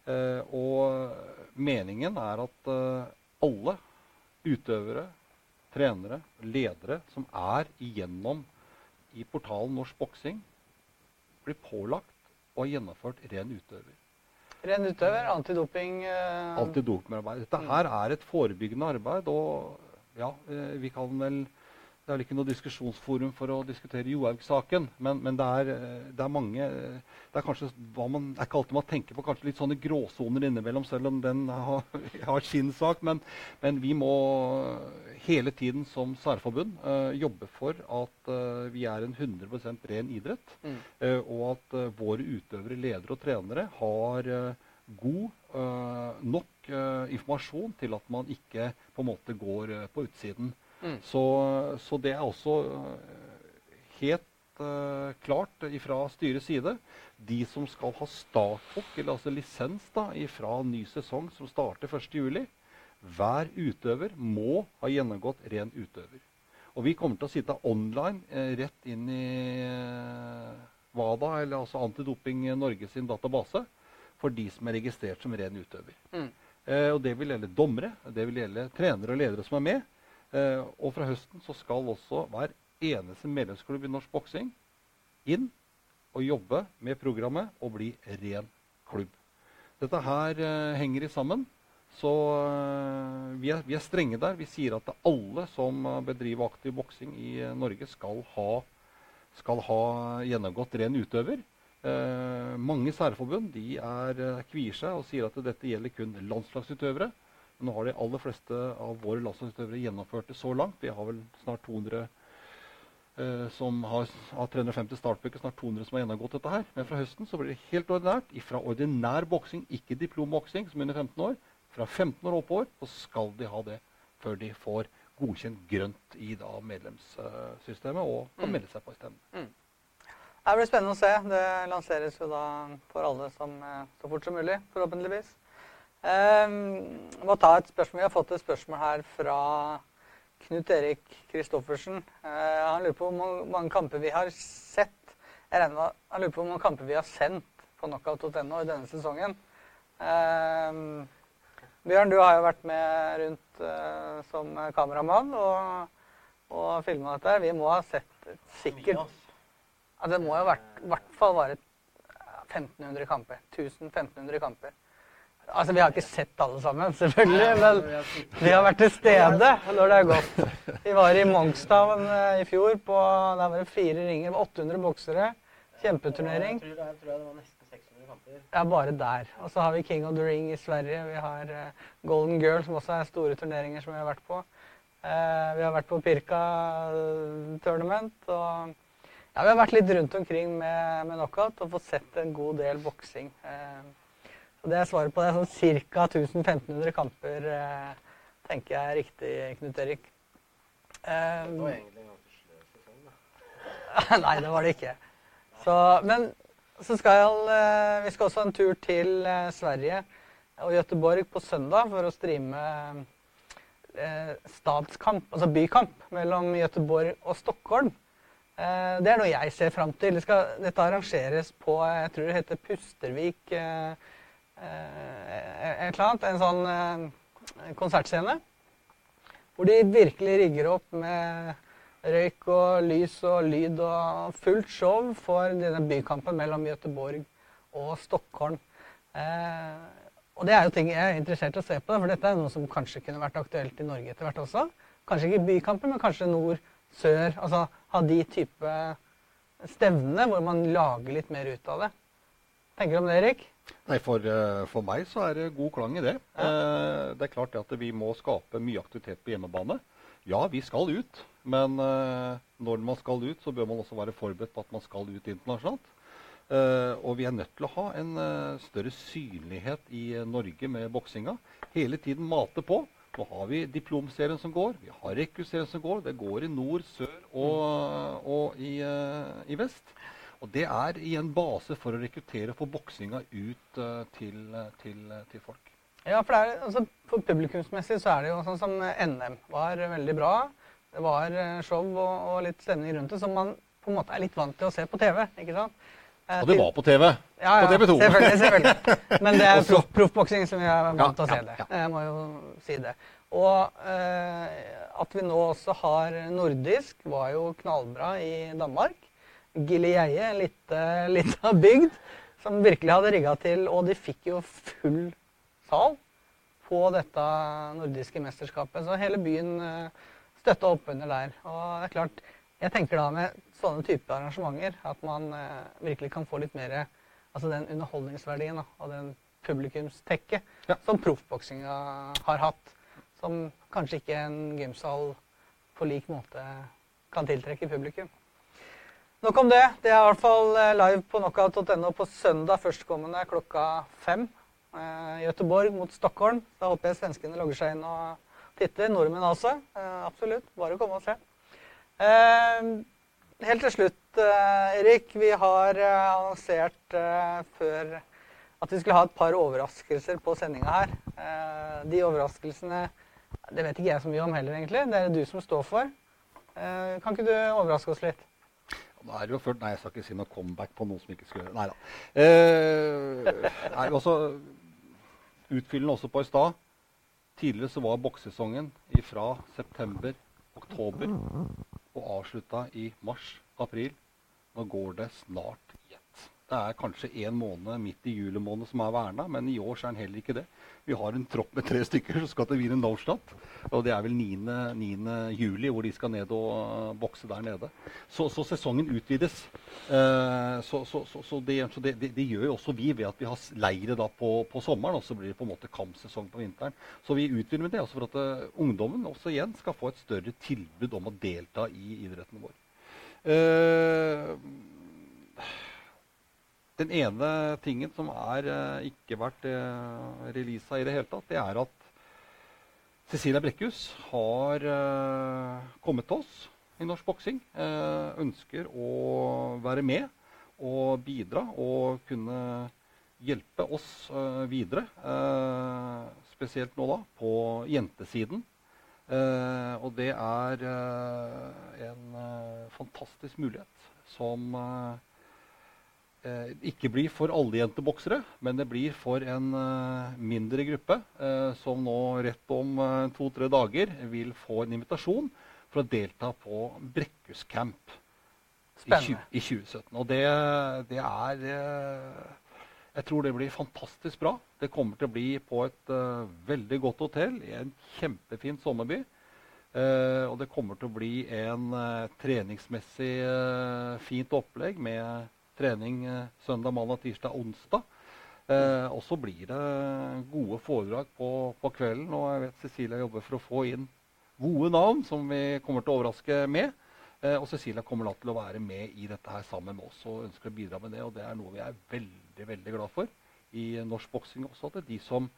Eh, og meningen er at eh, alle utøvere, trenere, ledere som er igjennom i portalen Norsk Boksing, blir pålagt og gjennomført ren utøver. Ren utøver, antidoping eh, Antidopingarbeid. Dette her er et forebyggende arbeid, og ja, vi kan vel Det er vel ikke noe diskusjonsforum for å diskutere Johaug-saken, men, men det, er, eh, det, er, mange eh, Det er kanskje hva man, er ikke alltid man tenker på kanskje litt sånne gråsoner innimellom, selv om den har, har sin sak. Men, men, vi må hele tiden som særforbund uh, jobbe for at uh, vi er en 100 ren idrett. Mm. Uh, og at våre utøvere, ledere og trenere har god nok informasjon til at man ikke på en måte går på utsiden. Mm. Så, så, det er også helt uh, klart fra styrets side. De som skal ha startbok, eller altså lisens da, fra ny sesong som starter 1.7. Hver utøver må ha gjennomgått ren utøver. Og vi kommer til å sitte online eh, rett inn i eh, WADA, eller altså Antidoping Norge sin database, for de som er registrert som ren utøver. Mm. Eh, og det vil gjelde dommere, det vil gjelde trenere og ledere som er med. Eh, og fra høsten så skal også hver eneste medlemsklubb i norsk boksing inn og jobbe med programmet og bli ren klubb. Dette her eh, henger i sammen. Så eh, vi, er, vi, er, strenge der. Vi sier at alle som bedriver aktiv boksing i eh, Norge, skal ha, skal ha, gjennomgått ren utøver. Eh, mange særforbund de er, eh, kvier seg og sier at dette gjelder kun landslagsutøvere. Nå har de aller fleste av våre landslagsutøvere gjennomført det så langt. Vi har vel snart 200 eh, som har, har 350 startbøker, snart 200 som har gjennomgått dette her. Men fra høsten så blir det helt ordinært. Fra ordinær boksing, ikke diplomboksing, som under 15 år. Fra 15 år oppover så skal de ha det før de får godkjent grønt i da, medlemssystemet og kan melde seg på i stemmen. Mm. Det blir spennende å se. Det lanseres jo da for alle som, eh, så fort som mulig, forhåpentligvis. Ehm, jeg må ta et spørsmål. Vi har fått et spørsmål her fra Knut Erik Kristoffersen. Eh, han lurer på hvor mange kamper vi har sett. Han lurer på hvor mange kamper vi har sendt på knockout.no i denne sesongen. Ehm, Bjørn, du har jo vært med rundt uh, som kameramann og, og filma dette. Vi må ha sett sikkert ja, Det må jo i hvert fall være 1500 kamper. 1000-1500 kamper. Altså, Vi har ikke sett alle sammen, selvfølgelig, men vi har vært til stede når det er gått. Vi var i Monkstown eh, i fjor. på, Der var det fire ringer med 800 boksere. Kjempeturnering. Jeg tror, jeg tror det var nesten 600 kamper. Ja, bare der. Og så har vi King of the Ring i Sverige. Vi har uh, Golden Girl, som også er store turneringer som vi har vært på. Uh, vi har vært på Pirka Tournament. Og ja, vi har vært litt rundt omkring med, med knockout og fått sett en god del boksing. Så det er svaret på det. Sånn ca. 1500 kamper eh, tenker jeg er riktig, Knut Erik. Um, det var egentlig en ganske sløv sesong, da. Nei, det var det ikke. Så, men så skal eh, vi skal også en tur til eh, Sverige og Göteborg på søndag for å streame eh, statskamp, altså bykamp, mellom Göteborg og Stockholm. Eh, det er noe jeg ser fram til. Det skal, dette arrangeres på jeg tror det heter Pustervik eh, Eh, et eller annet, en sånn eh, konsertscene. Hvor de virkelig rigger opp med røyk og lys og lyd og fullt show for denne bykampen mellom Göteborg og Stockholm. Eh, og det er jo ting jeg er interessert i å se på, for dette er noe som kanskje kunne vært aktuelt i Norge etter hvert også. Kanskje ikke bykampen, men kanskje nord, sør. Altså ha de type stevnene hvor man lager litt mer ut av det. Tenker du om det, Erik? Nei, for, eh, for, meg så er det god klang i det. Ja. Eh, det er klart at vi må skape mye aktivitet på hjemmebane. Ja, vi skal ut, men eh, når man skal ut, så bør man også være forberedt på at man skal ut internasjonalt. Og vi er nødt til å ha en større synlighet i Norge med boksinga. Hele tiden mate på. Nå har vi diplomserien som går, vi har rekruttserien som går. Det går i nord, sør og, og i, i vest. Og det er i en base for å rekruttere og få boksinga ut uh, til, eh, til, eh, til, folk. Ja, for, er, altså, for publikumsmessig så er det jo sånn som NM var veldig bra. Det var show og, og, litt stemning rundt det som man på en måte er litt vant til å se på TV. ikke sant? Eh, Og det var på TV. ja, ja, på TV 2. Selvfølgelig. selvfølgelig. Men det er Også- proff- proffboksing som vi er vant til å se ja, det. Jeg må jo si det. Og eh, at vi nå også har nordisk, var jo knallbra i Danmark. Giljeie, en lite, lita bygd, som virkelig hadde rigga til. Og de fikk jo full sal på dette nordiske mesterskapet. Så hele byen eh, støtta opp under der. Og det er klart, jeg tenker da med sånne typer arrangementer at man eh, virkelig kan få litt mer altså den underholdningsverdien da, og den publikumstekket Ja. som proffboksinga har hatt. Som kanskje ikke en gymsal på lik måte kan tiltrekke publikum. Nok om det. Det er i hvert fall eh, live på knockout.no på søndag førstkommende klokka fem. Gøteborg Göteborg mot Stockholm. Da håper jeg svenskene logger seg inn og titter. Nordmenn også. Eh, absolutt. Bare komme og se. Eh, helt til slutt, eh, Erik. Vi har eh, annonsert eh, før at vi skulle ha et par overraskelser på sendinga her. Eh, de overraskelsene det vet ikke jeg så mye om heller, egentlig. Det er det du som står for. Eh, kan ikke du overraske oss litt? Nå er det jo ført, Nei, jeg skal ikke si noe comeback på noe som ikke skulle Nei da. Eh, nei, altså, utfyllende også på i stad. Tidligere så var boksesongen fra september, oktober og avslutta i mars-april. Nå går det snart. Det er kanskje én måned midt i juli måned som er verna, men i år så er den heller ikke det. Vi har en tropp med tre stykker som skal til Wiener Neustadt. Og det er vel 9. 9. juli hvor de skal ned og uh, bokse der nede. Så, så sesongen utvides. Eh, så så, så, det, det, det, det, gjør jo også vi ved at vi har leire da på, på sommeren, og så blir det på en måte kampsesong på vinteren. Så vi utvider med det også for at eh, ungdommen også igjen skal få et større tilbud om å delta i idretten vår. Eh, den ene tingen som er eh, ikke vært uh, releasa i det hele tatt, det er at Cecilia Brekkhus har eh, kommet til oss i norsk boksing. eh, ønsker å være med og bidra og kunne hjelpe oss eh, videre. eh, spesielt nå da på jentesiden. Eh, og det er eh, en eh, fantastisk mulighet som eh, eh, ikke blir for alle jenteboksere, men det blir for en eh, mindre gruppe eh, som nå rett om eh, to-tre dager vil få en invitasjon for å delta på Brekkhus Camp i, 20, i 2017. Og det, det er eh, Jeg tror det blir fantastisk bra. Det kommer til å bli på et eh, veldig godt hotell i en kjempefin sommerby. Eh, og det kommer til å bli en eh, treningsmessig eh, fint opplegg med trening eh, søndag, mandag, tirsdag, onsdag. Eh, og så blir det gode foredrag på, på kvelden. Og jeg vet Cecilia jobber for å få inn gode navn som vi kommer til å overraske med. Eh, og Cecilia kommer da til å være med i dette her sammen med oss og ønsker å bidra med det. Og det er noe vi er veldig veldig glad for i norsk boksing også. At de som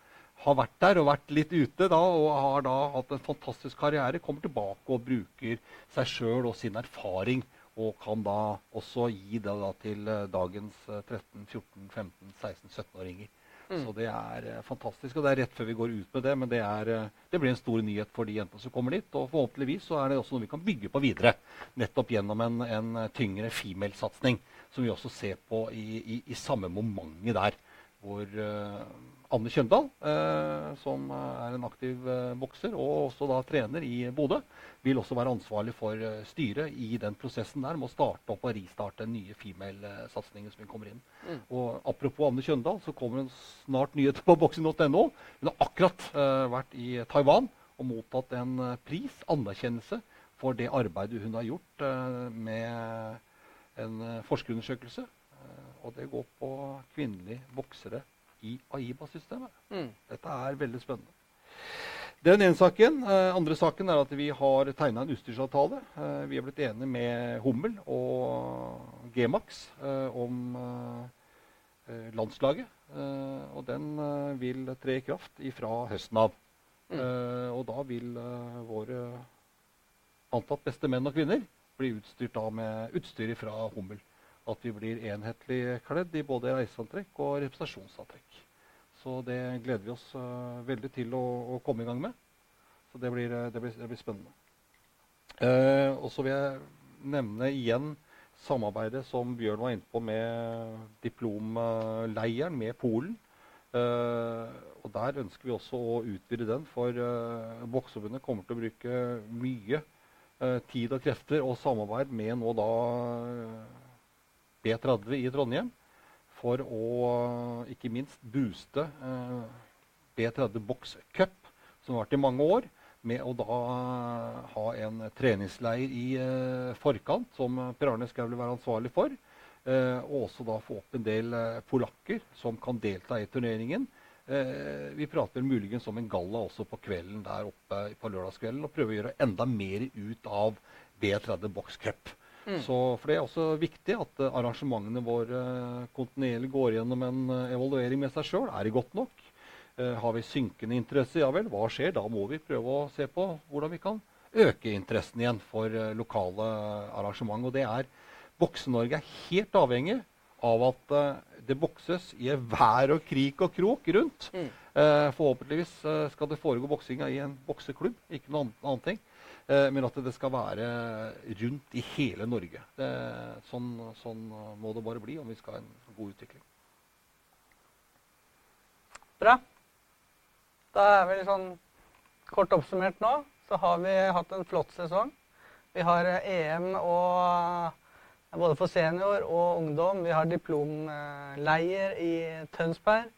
har vært der og vært litt ute da, og har da hatt en fantastisk karriere, kommer tilbake og bruker seg sjøl og sin erfaring. Og kan da også gi det da til eh, dagens eh, 13-, 14-, 15-, 16-, 17-åringer. Mm. Så det er eh, fantastisk. Og det er rett før vi går ut med det, men det, er, eh, det blir en stor nyhet for de jentene som kommer dit. Og forhåpentligvis så er det også noe vi kan bygge på videre. Nettopp gjennom en, en tyngre female-satsing, som vi også ser på i, i, i samme momentet der. Hvor eh, Anne Kjøndal, eh, som er en aktiv eh, bokser og også da trener i Bodø, vil også være ansvarlig for eh, styret i den prosessen der med å starte opp og ristarte nye female-satsingen som vi kommer inn. Mm. Og apropos Anne Kjøndal, så kommer det snart nyheter på boksing.no. Hun har akkurat eh, vært i Taiwan og mottatt en eh, pris, anerkjennelse, for det arbeidet hun har gjort eh, med en eh, forskerundersøkelse. Eh, og det går på kvinnelige boksere i AIBA-systemet. Mm. Dette er veldig spennende. Den ene saken. Eh, andre saken er at vi har tegna en utstyrsavtale. Eh, vi er blitt enige med Hummel og G-Max eh, om eh, eh, landslaget. Eh, og den vil tre i kraft fra høsten av. Mm. Eh, og da vil våre antatt beste menn og kvinner bli utstyrt med utstyr fra Hummel. At vi blir enhetlig kledd i både reiseantrekk og representasjonsantrekk. Så det gleder vi oss uh, veldig til å, å komme i gang med. Så det blir, eh, det blir, det blir spennende. Uh, og så vil jeg nevne igjen samarbeidet som Bjørn var inne på med diplomleiren med Polen. Uh, og Der ønsker vi også å utvide den, for uh, Bokseforbundet kommer til å bruke mye tid og krefter og samarbeid med nå da B30 i Trondheim for å ikke minst booste B30 Box Cup, som har vært i mange år med å da ha en treningsleir i eh, forkant, som Per Arne skal være ansvarlig for. Eh, og også da få opp en del eh, polakker som kan delta i turneringen. vi prater muligens om en galla også på kvelden der oppe på lørdagskvelden. Og prøver å gjøre enda mer ut av B30 Box Cup. Mm. Så, for Det er også viktig at arrangementene våre kontinuerlig går gjennom en evaluering med seg sjøl. Er det godt nok? Eh, har vi synkende interesse, ja vel, hva skjer? Da må vi prøve å se på hvordan vi kan øke interessen igjen for eh, lokale arrangement. Og det er Bokse-Norge er helt avhengig av at det bokses i vær og krik og krok rundt. Mm. Forhåpentligvis skal det foregå boksinga i en bokseklubb, ikke noe annet ting. Men at det skal være rundt i hele Norge. Det, sånn, sånn, må det bare bli om vi skal ha en god utvikling. Bra. Da er vi sånn kort oppsummert nå, så har vi hatt en flott sesong. Vi har EM eh, e og, eh, både for senior og ungdom. Vi har diplomleier i Tønsberg.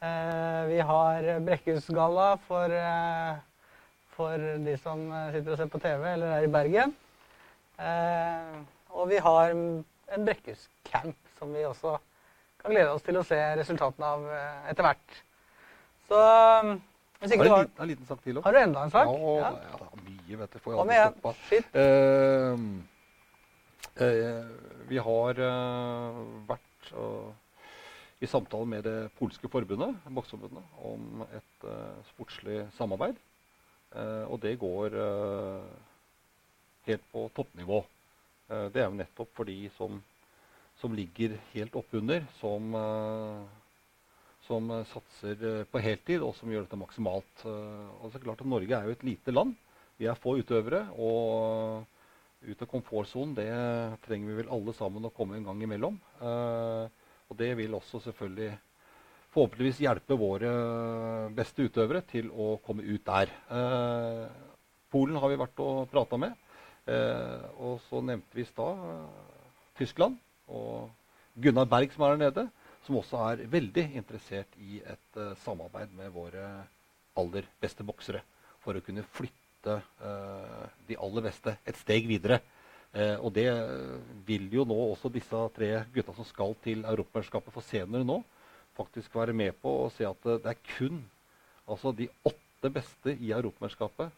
Eh, vi har Brekkhusgalla for, for de som sitter og ser på TV eller er i Bergen. Og vi har en Brekkhuscamp som vi også kan glede oss til å se resultatene av etter hvert. Så um, hvis ikke har du har en liten sak til òg. Har du enda en sak? Ja, ja. ja mye, vet du. Får jeg aldri stoppa. Uh, uh, vi har uh, vært i samtale med det polske forbundet, bokseforbundet, om et sportslig samarbeid. Og det går helt på toppnivå. det er jo nettopp for de som, som ligger helt oppunder, som som eh, satser eh, på heltid, og som gjør dette maksimalt. Eh, og så klart at Norge er jo et lite land. Vi er få utøvere. Og ut av komfortsonen det trenger vi vel alle sammen å komme en gang imellom. Og det vil også selvfølgelig forhåpentligvis hjelpe våre beste utøvere til å komme ut der. Polen har vi vært og prata med. Og så nevnte vi i stad Tyskland og Gunnar Berg som er der nede som også er veldig interessert i et uh, samarbeid med våre aller beste boksere. For å kunne flytte uh, de aller beste et steg videre. Uh, og det vil jo nå også disse tre gutta som skal til Europamesterskapet for senere nå, faktisk være med på å se at det er kun altså de åtte beste i Europamesterskapet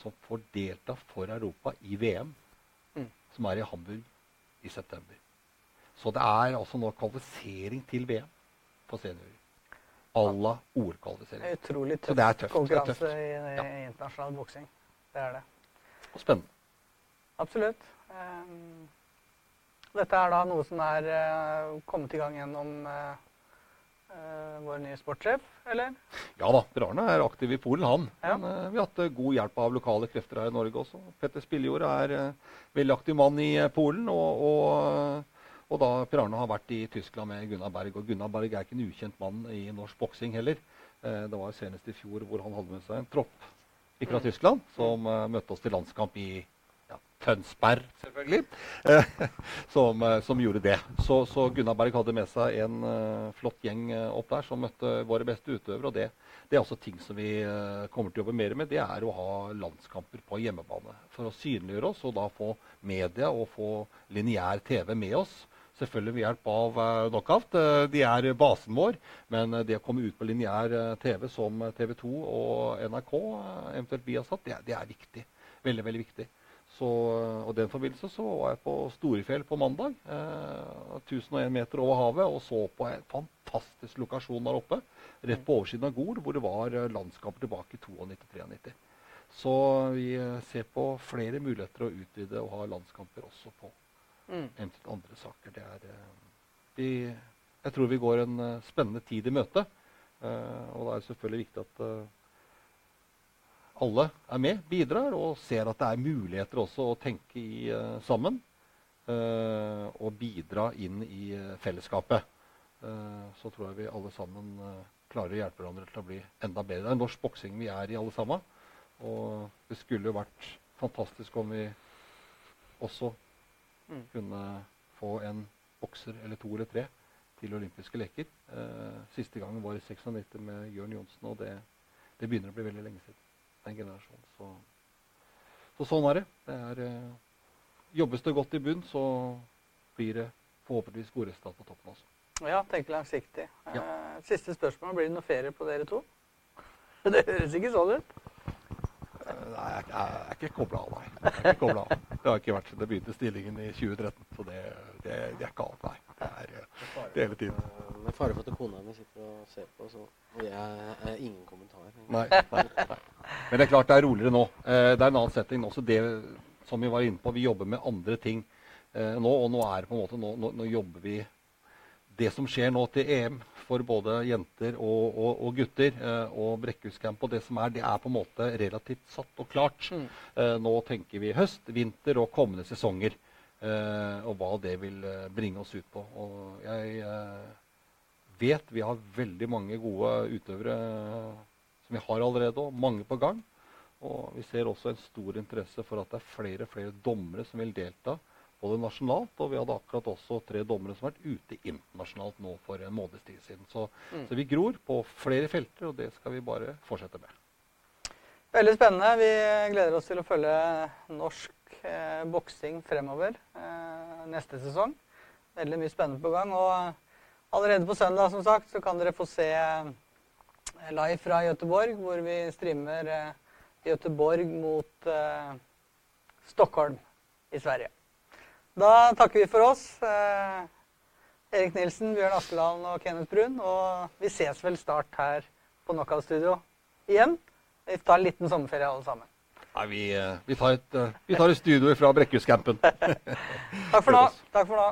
som får delta for Europa i VM, mm. som er i Hamburg i september. Så det er altså nå kvalifisering til VM for seniorer. À la OL-kvalifisering. Utrolig tøff det er tøft. konkurranse i, ja. internasjonal boksing. Det er det. Og spennende. Absolutt. Um, dette er da noe som er uh, kommet i gang gjennom uh, vår nye sportssjef, eller? Ja da. Per er aktiv i Polen, han. Ja. Men, vi har hatt god hjelp av lokale krefter her i Norge også. Petter Spillejord er veldig aktiv mann i Polen. og, og og da Per Arne har vært i Tyskland med Gunnar Berg. Og Gunnar Berg er ikke en ukjent mann i norsk boksing heller. Eh, det var senest i fjor hvor han hadde med seg en tropp fra. Tyskland som møtte oss til landskamp i Tønsberg, selvfølgelig. Uh, som, uh, som, gjorde det. Så, så, Gunnar Berg hadde med seg en flott gjeng opp der som møtte våre beste utøvere. og det, det er også ting som vi kommer til å jobbe mer med. Det er å ha landskamper på hjemmebane. For å synliggjøre oss og da få media og få lineær TV med oss Selvfølgelig ved hjelp av knockout. De er basen vår. Men det å komme ut på lineær TV som TV 2 og NRK, eventuelt Viasat, det, det, er viktig. Veldig, veldig viktig. Så, og den forbindelse så var jeg på Storefjell på mandag. 1001 meter over havet og så på en fantastisk lokasjon der oppe. Rett på oversiden av Gol, hvor det var landskaper tilbake i 92-93. Så vi ser på flere muligheter å utvide og ha landskamper også på mm. eventuelt andre saker. Det er, eh, vi, jeg tror vi går en spennende tid i møte. Eh, og da er det selvfølgelig viktig at alle er med, bidrar og ser at det er muligheter også å tenke i sammen. eh, og bidra inn i eh, fellesskapet. Eh, så tror jeg vi alle sammen eh, klarer å hjelpe hverandre til å bli enda bedre. Det er norsk boksing vi er i, alle sammen. Og det skulle jo vært fantastisk om vi også Mm. kunne få en bokser eller to eller tre til olympiske leker. Eh, siste gangen var i 96 med Jørn Johnsen, og det, det begynner å bli veldig lenge siden. Den generasjonen. Så, så sånn er det. det er, eh, jobbes det godt i bunn, så blir det forhåpentligvis gode resultat på toppen også. Ja, tenk langsiktig. Ja. Eh, siste spørsmål. Blir det noe ferie på dere to? Det høres ikke sånn ut. Eh, Nei, jeg, er- ikke kobla av, nei. Jeg er av. Det har ikke vært siden jeg begynte stillingen i 2013. Så det, det, det er ikke alt, nei. Det er, det er hele tiden. Det Med fare for at kona mi sitter og ser på, så og jeg er ingen kommentar. Nei, nei, nei. Men det er klart det er roligere nå. Eh, det er en annen setting nå. Så det som vi var inne på, vi jobber med andre ting eh, nå. Og nå er det på en måte Nå, nå, nå jobber vi Det som skjer nå til EM for både jenter og, og, og gutter, eh, og Brekkhuscamp og det som er, det er på en måte relativt satt og klart. Mm. Eh, nå tenker vi høst, vinter og kommende sesonger. Eh, og hva det vil eh, bringe oss ut på. Og jeg eh, vet vi har veldig mange gode utøvere eh, som vi har allerede, og mange på gang. Og vi ser også en stor interesse for at det er flere og flere dommere som vil delta, både nasjonalt, og vi hadde akkurat også tre dommere som har vært ute internasjonalt nå for en måneds tid siden. Så, Mm. så vi gror på flere felter, og det skal vi bare fortsette med. Veldig spennende. Vi gleder oss til å følge norsk eh, boksing fremover eh, neste sesong. Veldig mye spennende på gang. Og allerede på søndag som sagt, så kan dere få se eh, live fra Gøteborg, hvor vi streamer Gøteborg mot eh, Stockholm i Sverige. Da takker vi for oss. Eh, Erik Nilsen, Bjørn Askeland og Kenneth Brun. Og vi ses vel snart her på Knockout Studio igjen. Vi tar en liten sommerferie alle sammen. Nei, vi, eh, vi, tar et, eh, vi tar et studio fra Brekkhuscampen. Takk for nå. Takk for nå.